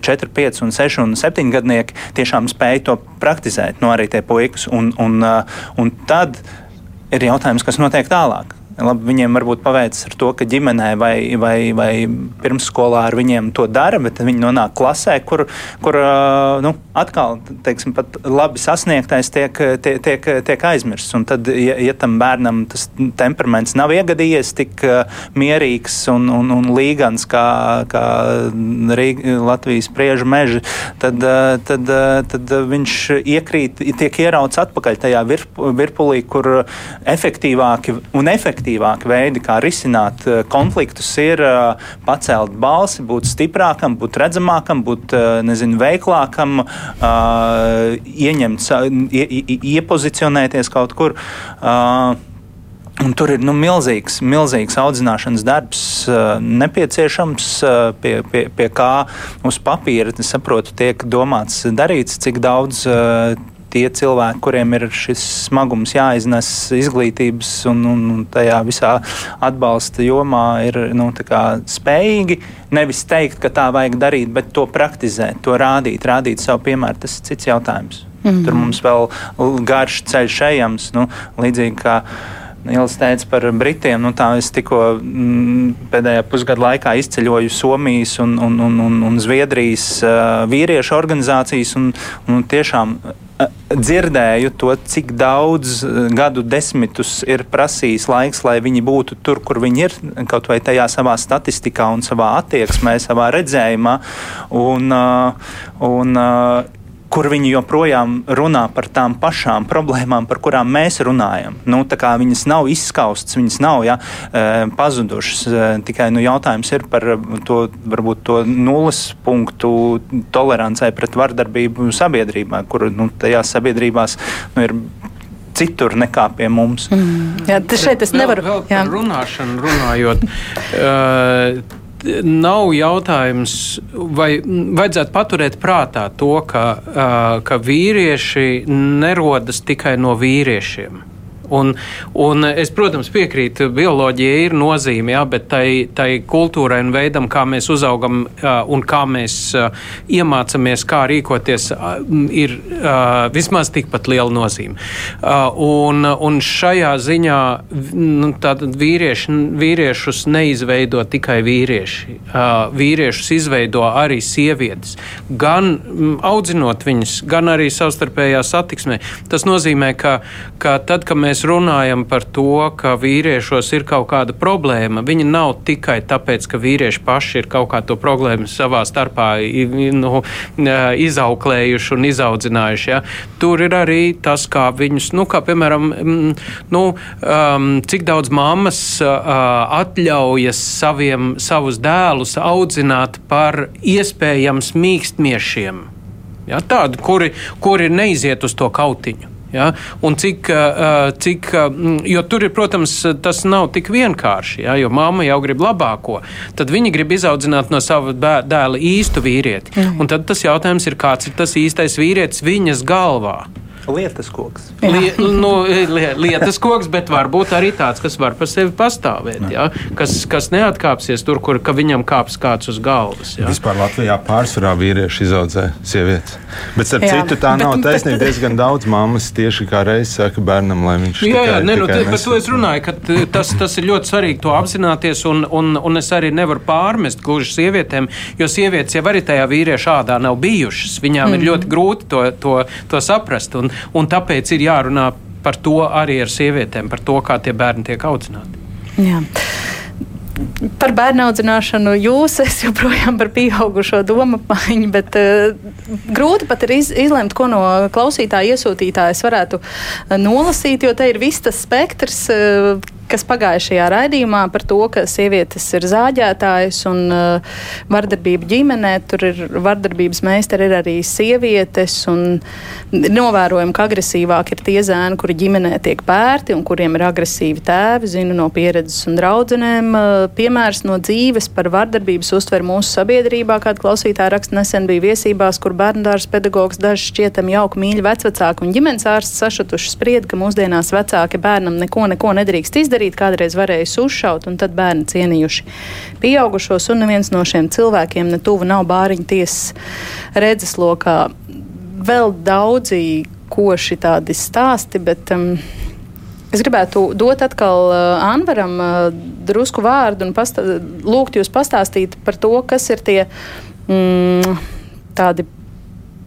4, 5, un 6 un 7 gadnieki tiešām spēj to praktizēt, no nu, arī tie puikas. Un, un, uh, un tad ir jautājums, kas notiek tālāk. Labi, viņiem varbūt paveicis ar to, ka ģimenē vai, vai, vai pirmsskolā ar viņiem to dara, bet viņi nonāk klasē, kur, kur nu, atkal teiksim, labi sasniegtais tiek, tiek, tiek, tiek aizmirsts. Un tad, ja, ja tam bērnam tas temperaments nav iegadījies tik mierīgs un, un, un līgans kā, kā Rīga, Latvijas priežu meži, tad, tad, tad viņš iekrīt, tiek ierauts atpakaļ tajā virpulī, kur efektīvāki un efektīvāki efektīvāki veidi, kā risināt eh, konfliktus, ir eh, pacelt balsi, būt stiprākam, būt redzamākam, būt eh, nezinu, veiklākam, ieņemt, ie, iepozicionēties kaut kur. Un tur ir nu, milzīgs, milzīgs audzināšanas darbs uh, nepieciešams, uh, pie, pie, pie kā uz papīra, saprotu, tiek domāts darīts, cik daudz uh, tie cilvēki, kuriem ir šis smagums jāiznes izglītības un, un, un tajā visā atbalsta jomā, ir nu, spējīgi nevis teikt, ka tā vajag darīt, bet to praktizēt, to rādīt, rādīt savu piemēru. Tas ir cits jautājums. Mm -hmm. Tur mums vēl garš ceļš ejams, nu, līdzīgi kā. Nils teica par Britiem. Nu, tā es tikko mm, pēdējā pusgada laikā izceļoju Somijas un, un, un, un, un Zviedrijas uh, vīriešu organizācijas. Un, un tiešām dzirdēju to, cik daudz gadu desmitus ir prasījis laiks, lai viņi būtu tur, kur viņi ir, kaut vai tajā savā statistikā un savā attieksmē, savā redzējumā. Un, un, kur viņi joprojām runā par tām pašām problēmām, par kurām mēs runājam. Nu, viņas nav izskaustas, viņas nav ja, e, pazudušas. E, tikai nu, jautājums ir par to, varbūt, to nulles punktu tolerancei pret vardarbību sabiedrībā, kur nu, tajās sabiedrībās nu, ir citur nekā pie mums. Mm. Jā, šeit es nevaru. Vēl, vēl runāšanu runājot. uh, nav jautājums, vai vajadzētu paturēt prātā to, ka, ka vīrieši nerodas tikai no vīriešiem. Un, un es, protams, piekrītu, bioloģija ir nozīme, jā, bet tai, tai kultūrai un veidam, kā mēs uzaugam un kā mēs iemācāmies, kā rīkoties, ir vismaz tikpat liela nozīme. Un, un šajā ziņā nu, vīrieši, vīriešus neizveido tikai vīrieši. Vīriešus izveido arī sievietes. Gan audzinot viņus, gan arī savstarpējā satiksmē. Tas nozīmē, ka, ka tad, kad mēs mēs runājam par to, ka vīriešos ir kaut kāda problēma, viņa nav tikai tāpēc, ka vīrieši paši ir kaut kādu problēmu savā starpā nu, izauklējuši un izaudzinājuši. Ja. Tur ir arī tas, kā viņus, nu, kā piemēram, nu, um, cik daudz mammas uh, atļaujas saviem, savus dēlus audzināt par iespējams mīkstmiešiem. Ja, tādi, kuri, kuri neiziet uz to kautiņu. Ja? Un cik, cik, jo tur ir, protams, tas nav tik vienkārši, ja? jo mamma jau grib labāko. Tad viņi grib izaudzināt no sava dēla īstu vīrieti. Mm. Un tad tas jautājums ir, kāds ir tas īstais vīrietis viņas galvā. Lietas koks. Li, nu, li, lietas koks, bet varbūt arī tāds, kas var par sevi pastāvēt. Ja? Kas, kas neatkāpsies tur, kur ka viņam kāps kāds uz galvas. Ja? Vispār Latvijā pārsvarā vīrieši izaudzē sievietes. Bet, starp jā, citu, tā bet, nav taisnība. Diezgan daudz mammas tieši kā reizes saka bērnam, lai viņš jā, jā, ne, nu, par to es runāju, ka tas, tas ir ļoti svarīgi to apzināties, un, un, un es arī nevaru pārmest gluži sievietēm, jo sievietes jau arī tajā vīrieša ādā nav bijušas. Viņām mm. ir ļoti grūti to, to, to saprast. Un, un tāpēc ir jārunā par to arī ar sievietēm, par to, kā tie bērni tiek audzināti. Jā. Par bērnu audzināšanu jūs esat joprojām par pieaugušo domu apmaiņu, bet uh, grūti pat ir iz, izlemt, ko no klausītāja iesūtītājas varētu uh, nolasīt, jo te ir viss tas spektrs, uh, kas pagājušajā raidījumā par to, ka sievietes ir zāģētājas un uh, vardarbība ģimenē, tur ir vardarbības meistari, ir arī sievietes. Novērojam, ka agresīvāk ir tie zēni, kuri ģimenē tiek pērti un kuriem ir agresīvi tēvi. Zinu no pieredzes un draudzenēm. Uh, piemērs no dzīves par vardarbības uztver mūsu sabiedrībā. Kāda klausītāja raksta nesen bija viesībās, kur bērndārs pedagogs daži šķietam jauki mīļi vecvecāki un ģimenes ārsts sašutuši sprieda, ka mūsdienās vecāki bērnam neko, neko nedrīkst izdarīt kādreiz varējis uzšaut, un tad bērni cienījuši pieaugušos, un neviens no šiem cilvēkiem ne tuvu nav bāriņu tiesas redzeslokā. Vēl daudzi koši tādi stāsti, bet um, es gribētu dot atkal uh, Anvaram uh, drusku vārdu un pastā, lūgt jūs pastāstīt par to, kas ir tie mm, tādi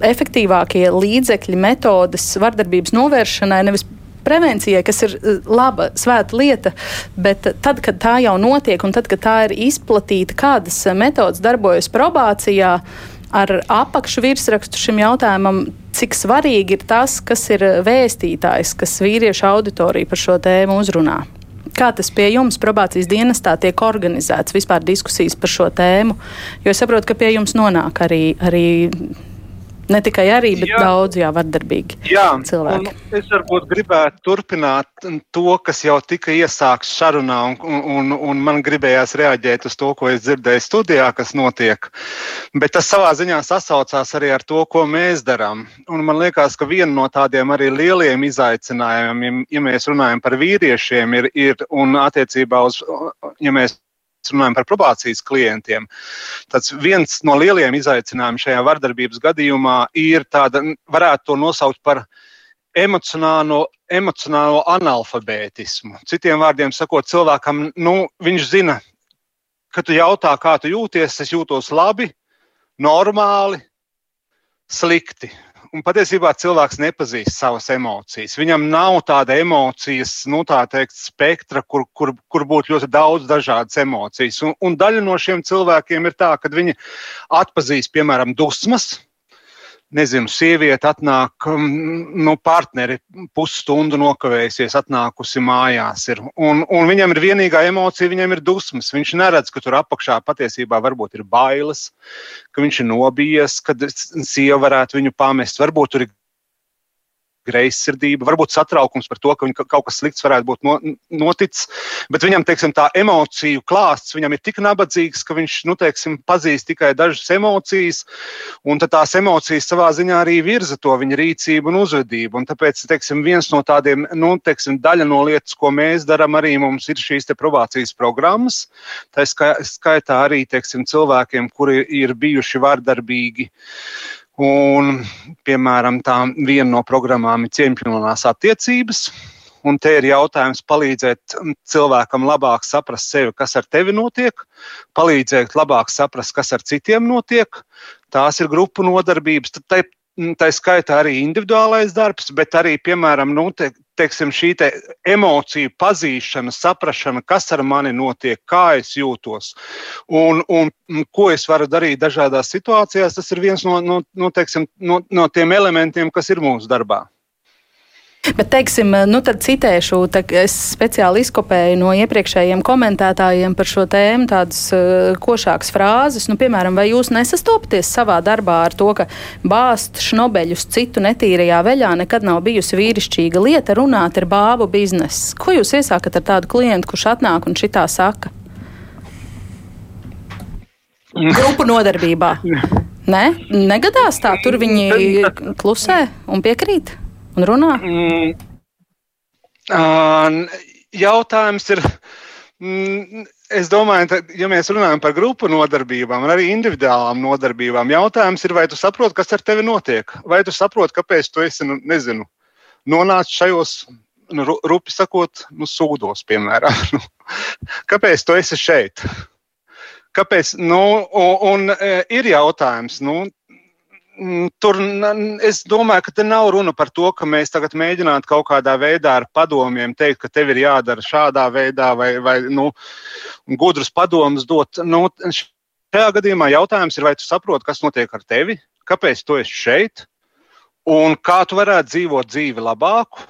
efektīvākie līdzekļi, metodes vardarbības novēršanai, nevis prevencijai, kas ir eh, laba, svēta lieta, bet tad, kad tā jau notiek un tad, kad tā ir izplatīta, kādas metodas darbojas probācijā, ar apakšu virsrakstu šim jautājumam, cik svarīgi ir tas, kas ir vēstītājs, kas vīriešu auditoriju par šo tēmu uzrunā. Kā tas pie jums probācijas dienestā tiek organizēts, vispār diskusijas par šo tēmu? Jo es saprotu, ka pie jums nonāk arī, arī Ne tikai arī, bet jā. daudz jā, vardarbīgi jā, cilvēki. Es varbūt gribētu turpināt to, kas jau tika iesākts sarunā, un, un, un man gribējās reaģēt uz to, ko es dzirdēju studijā, kas notiek. Bet tas savā ziņā sasaucās arī ar to, ko mēs darām. Un man liekas, ka viena no tādiem arī lieliem izaicinājumiem, ja mēs runājam par vīriešiem, ir, ir un attiecībā uz, ja mēs runājam par probācijas klientiem, tad viens no lielajiem izaicinājumiem šajā vardarbības gadījumā ir tāda, varētu to nosaukt par emocionālo, emocionālo analfabētismu. Citiem vārdiem sakot, cilvēkam, nu, viņš zina, ka tu jautā, kā tu jūties, es jūtos labi, normāli, slikti. Un patiesībā cilvēks nepazīst savas emocijas. Viņam nav tāda emocijas, nu, tā teikt, spektra, kur, kur, kur būtu ļoti daudz dažādas emocijas. Un, un daļa no šiem cilvēkiem ir tā, ka viņi atpazīst, piemēram, dusmas, nezinu, sieviete atnāk, um, nu, partneri pusstundu nokavējusies, atnākusi mājās. Ir. Un, un viņam ir vienīgā emocija, viņam ir dusmas. Viņš neredz, ka tur apakšā patiesībā varbūt ir bailes, ka viņš ir nobijies, ka sieva varētu viņu pamest. Varbūt tur ir greizsirdība, varbūt satraukums par to, ka kaut kas slikts varētu būt no, noticis. Bet viņam teiksim, tā emociju klāsts viņam ir tik nabadzīgs, ka viņš nu, teiksim, pazīst tikai dažas emocijas, un tās emocijas savā ziņā arī virza to viņa rīcību un uzvedību. Un tāpēc teiksim, viens no tādiem, nu, teiksim, daļa no lietas, ko mēs darām, arī mums ir šīs probācijas programmas. Tā skaitā arī teiksim, cilvēkiem, kuri ir bijuši vardarbīgi. Un, piemēram, tā viena no programmām ir cieņpilnās attiecības. Un te ir jautājums palīdzēt cilvēkam labāk saprast sevi, kas ar tevi notiek, palīdzēt labāk saprast, kas ar citiem notiek. Tās ir grupu nodarbības. Tad tā skaitā arī individuālais darbs, bet arī, piemēram, nu, te, teiksim, šī te emociju pazīšana, saprāšana, kas ar mani notiek, kā es jūtos un, un ko es varu darīt dažādās situācijās. Tas ir viens no, no, no, teiksim, no, no tiem elementiem, kas ir mūsu darbā. Bet, teiksim, nu tad citēšu, tā, es speciāli izkopēju no iepriekšējiem komentētājiem par šo tēmu tādas uh, košākas frāzes. Nu, piemēram, vai jūs nesastopaties savā darbā ar to, ka bāzt šnobeļus citu netīrajā veļā nekad nav bijusi vīrišķīga lieta runāt ar bābu biznesu? Ko jūs iesākat ar tādu klientu, kurš atnāk un šitā saka? Grupu nodarbībā. Nē, negadās tā, tur viņi klusē un piekrīt un runā? Mm, uh, jautājums ir. Mm, es domāju, ka, ja mēs runājam par grupu nodarbībām, arī individuālām nodarbībām, jautājums ir, vai tu saproti, kas ar tevi notiek? Vai tu saproti, kāpēc tu esi, nu, nezinu, nonācis šajos, nu, rupi sakot, nu, sūdos, piemēram. Nu, kāpēc tu esi šeit? Kāpēc? Nu, un, un e, ir jautājums, nu, tur es domāju, ka te nav runa par to, ka mēs tagad mēģinātu kaut kādā veidā ar padomiem teikt, ka tev ir jādara šādā veidā, vai, vai nu, gudrus padomus dot. Nu, šajā gadījumā jautājums ir, vai tu saproti, kas notiek ar tevi, kāpēc tu esi šeit, un kā tu varētu dzīvot dzīvi labāku,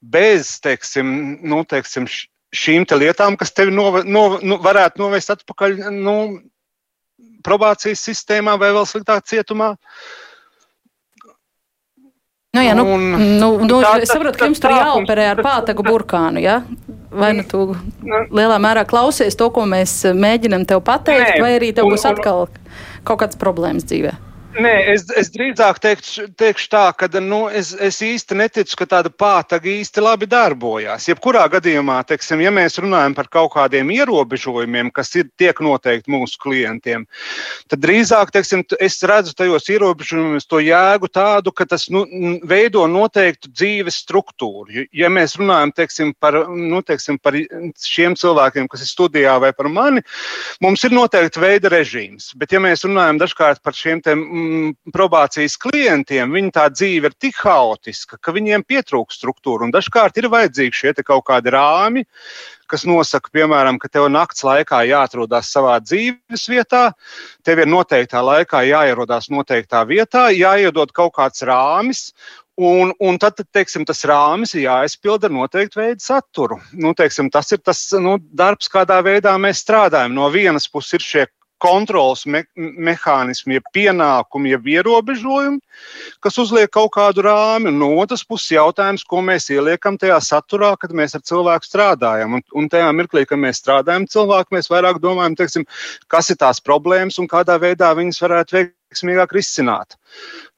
bez, teiksim, nu, teiksim šīm te lietām, kas tevi nove, no, nu, varētu novest atpakaļ. Nu, probācijas sistēmā vai vēl sliktāk cietumā. Nu, jā, nu, un, nu, nu, tā, es saprotu, ka jums tur jāoperē ar pātagu burkānu. Ja? Vai nu tu lielā mērā klausies to, ko mēs mēģinam tev pateikt, Nē, vai arī tev būs atkal kaut kādas problēmas dzīvēm? Nē, es, es drīzāk teiktu, teikšu tā, ka nu, es, es īsti neticu, ka tāda pātaga īsti labi darbojas. Jebkurā gadījumā, teiksim, ja mēs runājam par kaut kādiem ierobežojumiem, kas ir, tiek noteikti mūsu klientiem, tad drīzāk teiksim, es redzu tajos ierobežojumos to jēgu tādu, ka tas nu, veido noteiktu dzīves struktūru. Ja mēs runājam teiksim, par, nu, teiksim, par šiem cilvēkiem, kas ir studijā vai par mani, mums ir noteikti veida režīms. Bet, ja mēs runājam dažkārt par šiem te, mm, probācijas klientiem, viņa tā dzīve ir tik haotiska, ka viņiem pietrūkst struktūra. Dažkārt ir vajadzīgi šie kaut kādi rāmi, kas nosaka, piemēram, ka tev nakts laikā jāatrodas savā dzīves vietā, tev ir noteiktā laikā jāierodās noteiktā vietā, jāiedod kaut kāds rāmis. Un, un tad, teiksim, tas rāmis ir jāizpilda ar noteiktu veidu saturu. Nu, teiksim, tas ir tas nu, darbs, kādā veidā mēs strādājam. No vienas puses ir šie kontrols me mehānismi, ja pienākumi, ja ierobežojumi, kas uzliek kaut kādu rāmi. No otras puses, jautājums, ko mēs ieliekam tajā saturā, kad mēs ar cilvēku strādājam. Un, un tajā mirklī, kad mēs strādājam cilvēku, mēs vairāk domājam, teiksim, kas ir tās problēmas un kādā veidā viņas varētu veiksmīgāk risināt.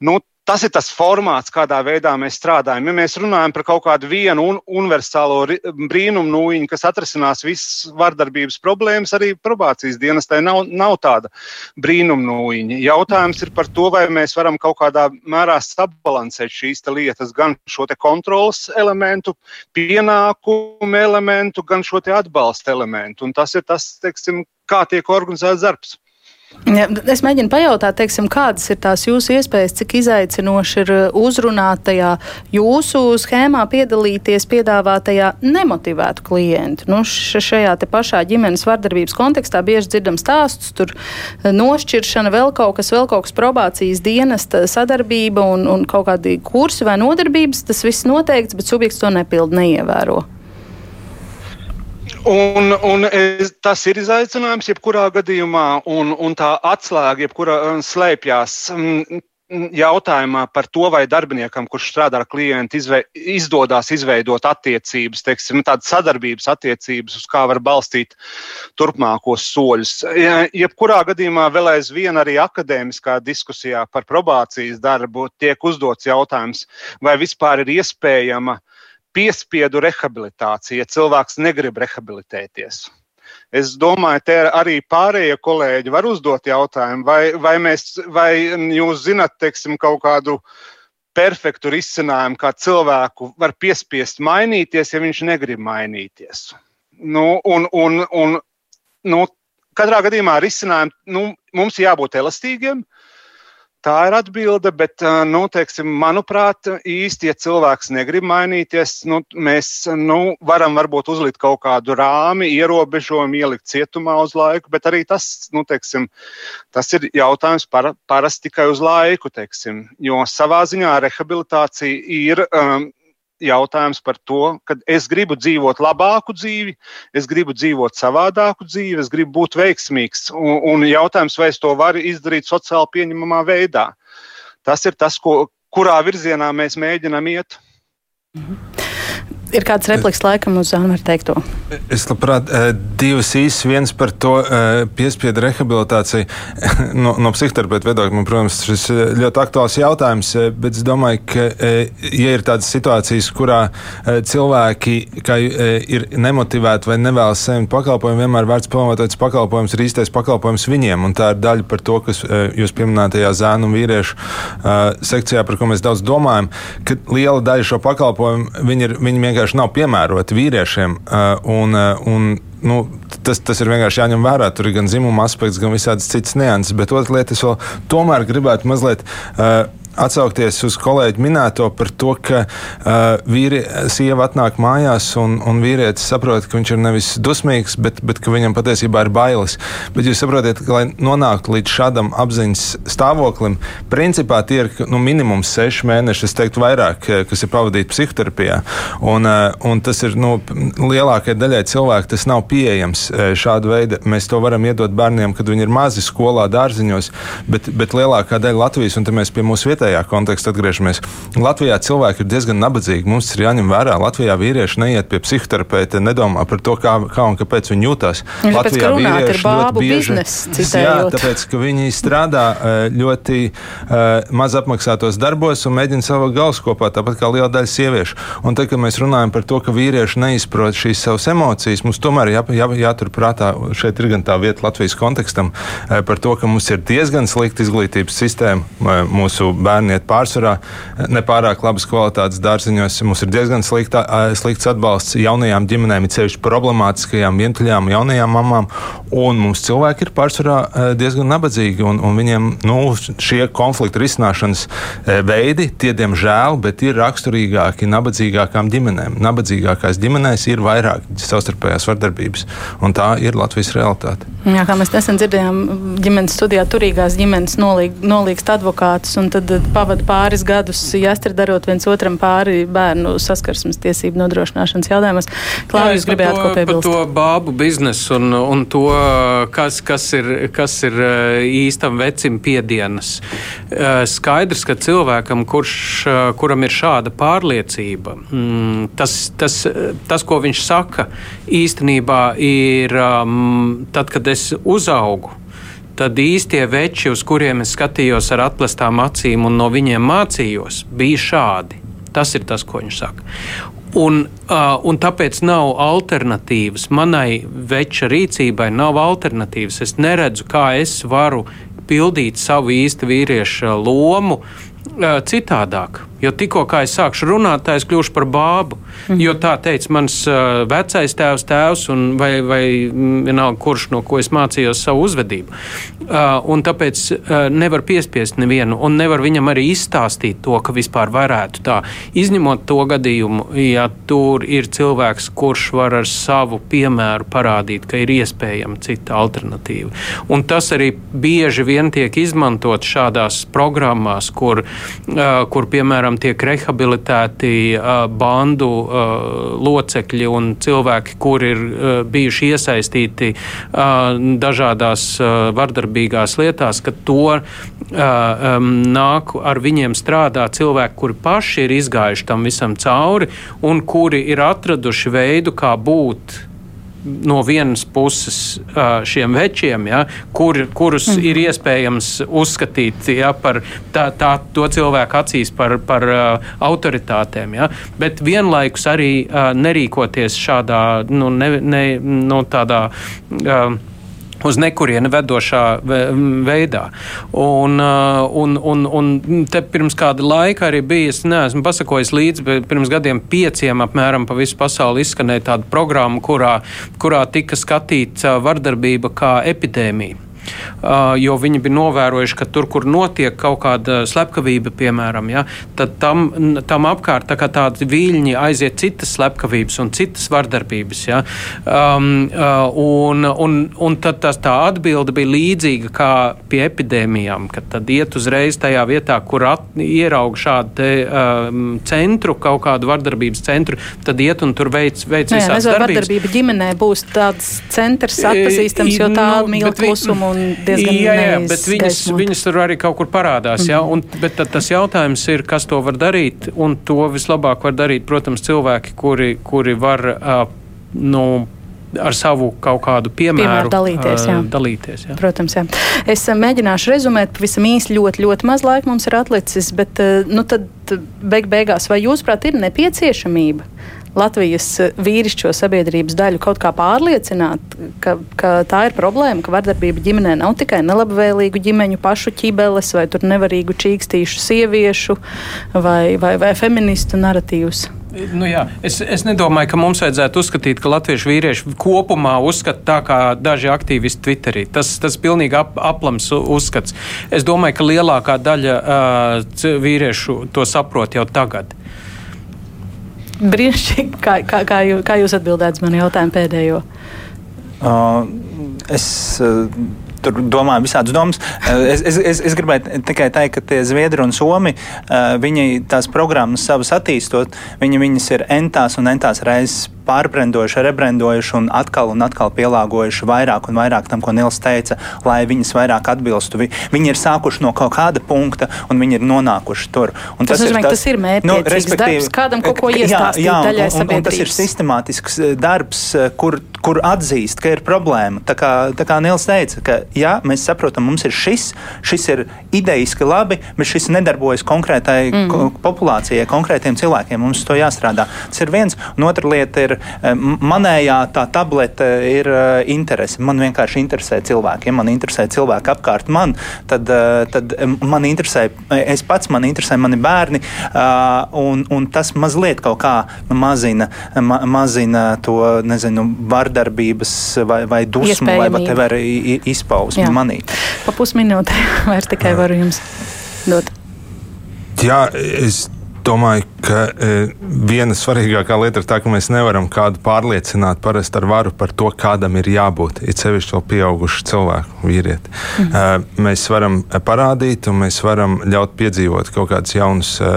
Nu, Tas ir tas formāts, kādā veidā mēs strādājam. Ja mēs runājam par kaut kādu vienu un universālo brīnumu nūjiņu, kas atrisinās visas vardarbības problēmas, arī probācijas dienestai nav, nav tāda brīnuma nūjiņa. Jautājums ir par to, vai mēs varam kaut kādā mērā sabalansēt šīs lietas, gan šo kontrolas elementu, pienākumu elementu, gan šo atbalsta elementu. Un tas ir tas, teiksim, kā tiek organizēts darbs. Es mēģinu pajautāt, teiksim, kādas ir tās jūsu iespējas, cik izaicinoši ir uh, uzrunāt tajā jūsu schēmā piedalīties piedāvātajā nemotivētu klientu. Nu, šajā te pašā ģimenes vardarbības kontekstā bieži dzirdam stāstus, tur uh, nošķiršana, vēl kaut kas, vēl kaut kas probācijas dienesta sadarbība un, un kaut kādi kursi vai nodarbības, tas viss noteikts, bet subjekts to nepildi neievēro. Un, un es, tas ir izaicinājums jebkurā gadījumā, un, un tā atslēga jebkurā slēpjas jautājumā par to, vai darbiniekam, kurš strādā ar klientu, izvei, izdodas izveidot attiecības, teiksim, tādas sadarbības attiecības, uz kā var balstīt turpmākos soļus. Jebkurā gadījumā vēl aizvien arī akadēmiskā diskusijā par probācijas darbu tiek uzdots jautājums, vai vispār ir iespējama piespiedu rehabilitācija, ja cilvēks negrib rehabilitēties. Es domāju, te arī pārējie kolēģi var uzdot jautājumu, vai, vai, mēs, vai jūs zinat, teiksim, kaut kādu perfektu risinājumu, kā cilvēku var piespiest mainīties, ja viņš negrib mainīties. Nu, un, un, un, nu, katrā gadījumā risinājumi, nu, mums jābūt elastīgiem, uh, Tā ir atbilde, bet, nu, teiksim, manuprāt, īsti, ja cilvēks negrib mainīties, nu, mēs nu, varam varbūt uzlikt kaut kādu rāmi, ierobežojumu, ielikt cietumā uz laiku, bet arī tas, nu, teiksim, tas ir jautājums par, parasti tikai uz laiku, teiksim, jo savā ziņā rehabilitācija ir um, jautājums par to, ka es gribu dzīvot labāku dzīvi, es gribu dzīvot savādāku dzīvi, es gribu būt veiksmīgs. Un, un jautājums, vai es to varu izdarīt sociāli pieņemamā veidā. Tas ir tas, ko, kurā virzienā mēs mēģinām iet. Mhm. Ir kāds repliks laikam uz Zānu teikto? Es labprāt eh, divas īsas, viens par to eh, piespiedu rehabilitāciju. No, no psihoterapeita viedokļa, man, protams, šis eh, ļoti aktuāls jautājums, bet es domāju, ka, ja ir tādas situācijas, kurā cilvēki ir nemotivēti vai nevēlas saņemt pakalpojumu, vienmēr vērts pamatots pakalpojums ir īstais pakalpojums viņiem, un tā ir daļa par to, kas jūs pieminētajā zēnu un vīriešu sekcijā, par ko mēs daudz domājam, ka liela daļa šo pakalpojumu viņi ir, viņi vienkārši vienkārši nav piemēroti vīriešiem. Uh, un, uh, un, nu, tas, tas ir vienkārši jāņem vērā. Tur ir gan dzimuma aspekts, gan visādas citas nianses. Bet otra lieta, es vēl tomēr gribētu mazliet. Uh, atsaukties uz kolēģi minēto par to, ka uh, vīri, sieva atnāk mājās un, un vīrietis saprot, ka viņš ir nevis dusmīgs, bet, bet ka viņam patiesībā ir bailes. Bet jūs saprotat, ka, lai nonāktu līdz šādam apziņas stāvoklim, principā tie ir nu, minimums seši mēneši, es teiktu, vairāk, kas ir pavadīti psihoterapijā. Un, uh, un tas ir nu, lielākajai daļai cilvēku, tas nav pieejams šāda veida. Mēs to varam iedot bērniem, kad viņi ir mazi skolā, dārziņos, bet, bet lielākā daļa Latvijas, un te mēs pie mūsu vietējā vietējā kontekstā atgriežamies. Latvijā cilvēki ir diezgan nabadzīgi. Mums ir jāņem vērā, Latvijā vīrieši neiet pie psihoterapeita, nedomā par to, kā, kā un kāpēc viņi jūtas. Latvijā vīrieši ļoti bieži biznesa, jā, tāpēc, ka viņi strādā eh, ļoti uh, maz apmaksātos darbos un mēģina savu galvu kopā, tāpat kā liela daļa sieviešu. Un tad, kad mēs runājam par to, ka vīrieši neizprot šīs savas emocijas, mums tomēr jā, jā, jāturprātā, šeit ir gan tā vieta Latvijas kontekstam, uh, par to, ka mums ir diezgan slikta izglītības sistēma mūsu bērniem bērni iet pārsvarā nepārāk labas kvalitātes dārziņos. Mums ir diezgan slikta, slikts atbalsts jaunajām ģimenēm, it sevišķi problemātiskajām, vientuļām jaunajām mamām. Un mums cilvēki ir pārsvarā diezgan nabadzīgi, un, un viņiem nu, šie konfliktu risināšanas veidi, tie diemžēl, bet ir raksturīgāki nabadzīgākām ģimenēm. Nabadzīgākās ģimenēs ir vairāk savstarpējās vardarbības, un tā ir Latvijas realitāte. Jā, kā mēs nesen dzirdējām, ģimenes studijā turīgās ģimenes nolīg, nolīgst advokātus, un tad pavada pāris gadus jāstri darot viens otram pāri bērnu saskarsmes tiesību nodrošināšanas jautājumos. Klāvis gribējāt ko piebilst? Par to bābu biznesu un, un to, kas, kas, ir, kas ir eh, īstam vecim piedienas. Eh, skaidrs, ka cilvēkam, kurš, eh, kuram ir šāda pārliecība, mm, tas, tas, tas, ko viņš saka, īstenībā ir um, tad, kad es uzaugu tad īstie veči, uz kuriem es skatījos ar atklātām acīm un no viņiem mācījos, bija šādi. Tas ir tas, ko viņš saka. Un, uh, un tāpēc nav alternatīvas. Manai veča rīcībai nav alternatīvas. Es neredzu, kā es varu pildīt savu īstu vīrieša lomu uh, citādāk. Jo tikko kā es sākšu runāt, tā es kļūšu par bābu. Mm. Jo tā teica mans uh, vecais tēvs, tēvs, vai, vai vienalga, kurš no ko es mācījos savu uzvedību. Uh, un tāpēc uh, nevar piespiest nevienu, un nevar viņam arī izstāstīt to, ka vispār varētu tā. Izņemot to gadījumu, ja tur ir cilvēks, kurš var ar savu piemēru parādīt, ka ir iespējama cita alternatīva. Un tas arī bieži vien tiek izmantot šādās programmās, kur, uh, kur piemēram, piemēram, tiek rehabilitēti bandu locekļi un cilvēki, kuri ir bijuši iesaistīti dažādās vardarbīgās lietās, ka to nāk ar viņiem strādā cilvēki, kuri paši ir izgājuši tam visam cauri un kuri ir atraduši veidu, kā būt no vienas puses šiem večiem, ja, kur, kurus mm. ir iespējams uzskatīt ja, par tā, tā, to cilvēku acīs par, par autoritātēm, ja, bet vienlaikus arī nerīkoties šādā, nu, ne, ne, nu, tādā. Uh, uz nekurienu vedošā veidā. Un, uh, un, un, un te pirms kāda laika arī bija, es neesmu pasakojis līdzi, bet pirms gadiem pieciem apmēram pa visu pasauli izskanēja tāda programma, kurā, kurā tika skatīta vardarbība kā epidēmija. Jo viņi bija novērojuši, ka tur, kur notiek kaut kāda slepkavība, piemēram, ja, tad tam, tam apkārt tā tādi viļņi aiziet citas slepkavības un citas vardarbības. Ja. Um, un, un, un tad tas, tā atbilde bija līdzīga kā pie epidēmijām, kad tad iet uzreiz tajā vietā, kur at, ieraug šādu te, um, centru, kaut kādu vardarbības centru, tad iet un tur veic, veic nu visādas darbības. Vardarbība ģimenē būs tāds centrs atpazīstams, jo tā nu, mīl klusumu un diezgan jā, jā, bet viņas, viņas tur arī kaut kur parādās. Mm. Jā, un, bet tad, tas jautājums ir, kas to var darīt, un to vislabāk var darīt, protams, cilvēki, kuri, kuri var. Uh, nu, ar savu kaut kādu piemēru, piemēru dalīties. Jā. Dalīties jā. Protams, jā. Es mēģināšu rezumēt pavisam īsi, ļoti, ļoti maz laika mums ir atlicis, bet nu, tad beig beigās vai jūsuprāt ir nepieciešamība Latvijas eh, vīrišķo sabiedrības daļu kaut kā pārliecināt, ka, ka tā ir problēma, ka vardarbība ģimenē nav tikai nelabvēlīgu ģimeņu pašu ķibeles vai tur nevarīgu čīkstīšu sieviešu vai, vai, vai feministu narratīvus. Nu jā, es, es nedomāju, ka mums vajadzētu uzskatīt, ka latviešu vīrieši kopumā uzskata tā, kā daži aktīvisti Twitterī. Tas ir pilnīgi ap, aplams uzskats. Es domāju, ka lielākā daļa uh, vīriešu to saprot jau tagad. Brīnišķīgi, kā, kā, kā, jūs, kā jūs atbildētu uz manu jautājumu pēdējo? Uh, es, uh, tur domāju visādas domas. Es, es, es, es gribēju tikai teikt, ka tie Zviedri un Somi, viņi tās programmas savas attīstot, viņi viņas ir entās un entās reizes pārbrendojuši, rebrendojuši un atkal un atkal pielāgojuši vairāk un vairāk tam, ko Nils teica, lai viņas vairāk atbilstu. Viņi ir sākuši no kaut kāda punkta un viņi ir nonākuši tur. Un tas, tas, ir, tas, tas ir mērķis, nu, darbs, kādam kaut ko iestāstīt jā, jā, daļai un, un, un tas ir sistemātisks eh, darbs, eh, kur, kur atzīst, ka ir problēma. Tā kā, tā kā Nils teica, ka jā, mēs saprotam, mums ir šis, šis ir idejiski labi, bet šis nedarbojas konkrētai mm. populācijai, konkrētiem cilvēkiem. Mums to jāstrādā. Tas ir viens, un otra lieta ir manējā tā tablete ir eh, interese. Man vienkārši interesē cilvēki. Ja man interesē cilvēki apkārt man, tad, eh, tad man interesē, es pats man interesē mani bērni, un, un tas mazliet kaut kā mazina, ma, mazina to, nezinu, vardarbības vai, vai dusmu vai whatever izpausmi manī. Pa pusminūtē vairs tikai varu jums dot. Jā, es domāju, ka e, viena svarīgākā lieta ir tā, ka mēs nevaram kādu pārliecināt parasti ar varu par to, kādam ir jābūt. Ir sevišķi to pieaugušu cilvēku, vīrieti. Mhm. E, mēs varam parādīt, un mēs varam ļaut piedzīvot kaut kādus jaunus e,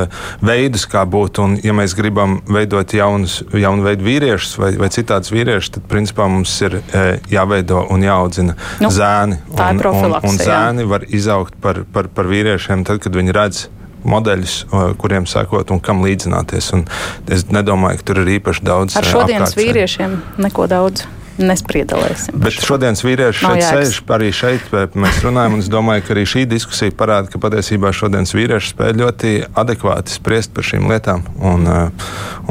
veidus, kā būt. Un, ja mēs gribam veidot jaunus, jaunu veidu vīriešus vai, vai citādus vīriešus, tad principā mums ir e, jāveido un jāaudzina nu, zēni. Un, un, un zēni jā. var izaugt par, par, par vīriešiem tad, kad viņi redz modeļus, kuriem sekot un kam līdzināties. Un es nedomāju, ka tur ir īpaši daudz. Ar šodienas apkārt. vīriešiem neko daudz nespriedalēsim. Bet šodienas vīrieši šeit sēž, arī šeit mēs runājam, un es domāju, ka arī šī diskusija parāda, ka patiesībā šodienas vīrieši spēj ļoti adekvāti spriest par šīm lietām, un,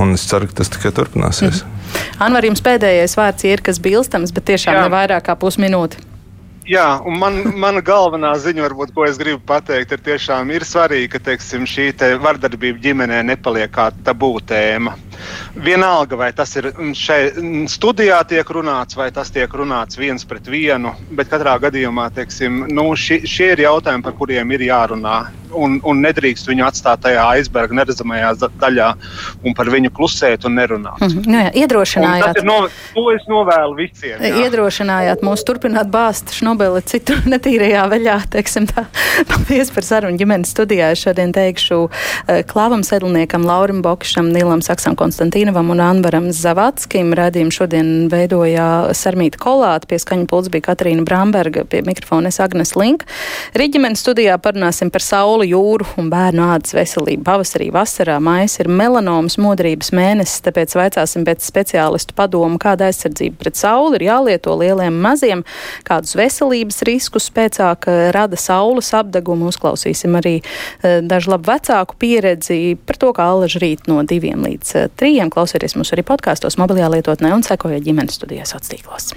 un es ceru, ka tas tikai turpināsies. Mm. Anvar, jums pēdējais vārds ir kas bilstams, bet tiešām Jā. ne vairāk kā pusminūte. Jā, un man, mana galvenā ziņa, varbūt, ko es gribu pateikt, ir tiešām ir svarīgi, ka teiksim, šī te vardarbība ģimenē nepaliek kā tabū tēma. Vienalga, vai tas ir šeit studijā tiek runāts, vai tas tiek runāts viens pret vienu, bet katrā gadījumā teiksim, nu, šie, šie ir jautājumi, par kuriem ir jārunā un, un nedrīkst viņu atstāt tajā aizberga neredzamajā daļā un par viņu klusēt un nerunāt. Mm -hmm. nu, jā, iedrošinājāt. No, to es novēlu visiem. Jā. Iedrošinājāt mūs turpināt bāzt šnobeli citu netīrajā veļā, teiksim tā. Paldies par sarunu ģimenes studijā. Šodien teikšu uh, Klāvam Sedlniekam, Laurim Bokšam, Nilam Saksam, Konstantīnovam un Anvaram Zavatskim. Radījumu šodien veidoja Sarmīta Kolāta, pie skaņa pults bija Katrīna Bramberga, pie mikrofona es Agnes Link. Rīģimenes studijā parunāsim par sauli jūru un bērnu ādas veselību. Pavasarī, vasarā mājas ir melanomas modrības mēnesis, tāpēc vaicāsim pēc speciālistu padomu, kāda aizsardzība pret sauli ir jālieto lieliem maziem, kādus veselības riskus spēcāk eh, rada saules apdegumu. Uzklausīsim arī uh, dažu labu vecāku pieredzi par to, kā alaži rīt no diviem līdz trījiem. Klausieties mūs arī podkāstos, mobilajā lietotnē un sekojiet ģimenes studijas atstīklos.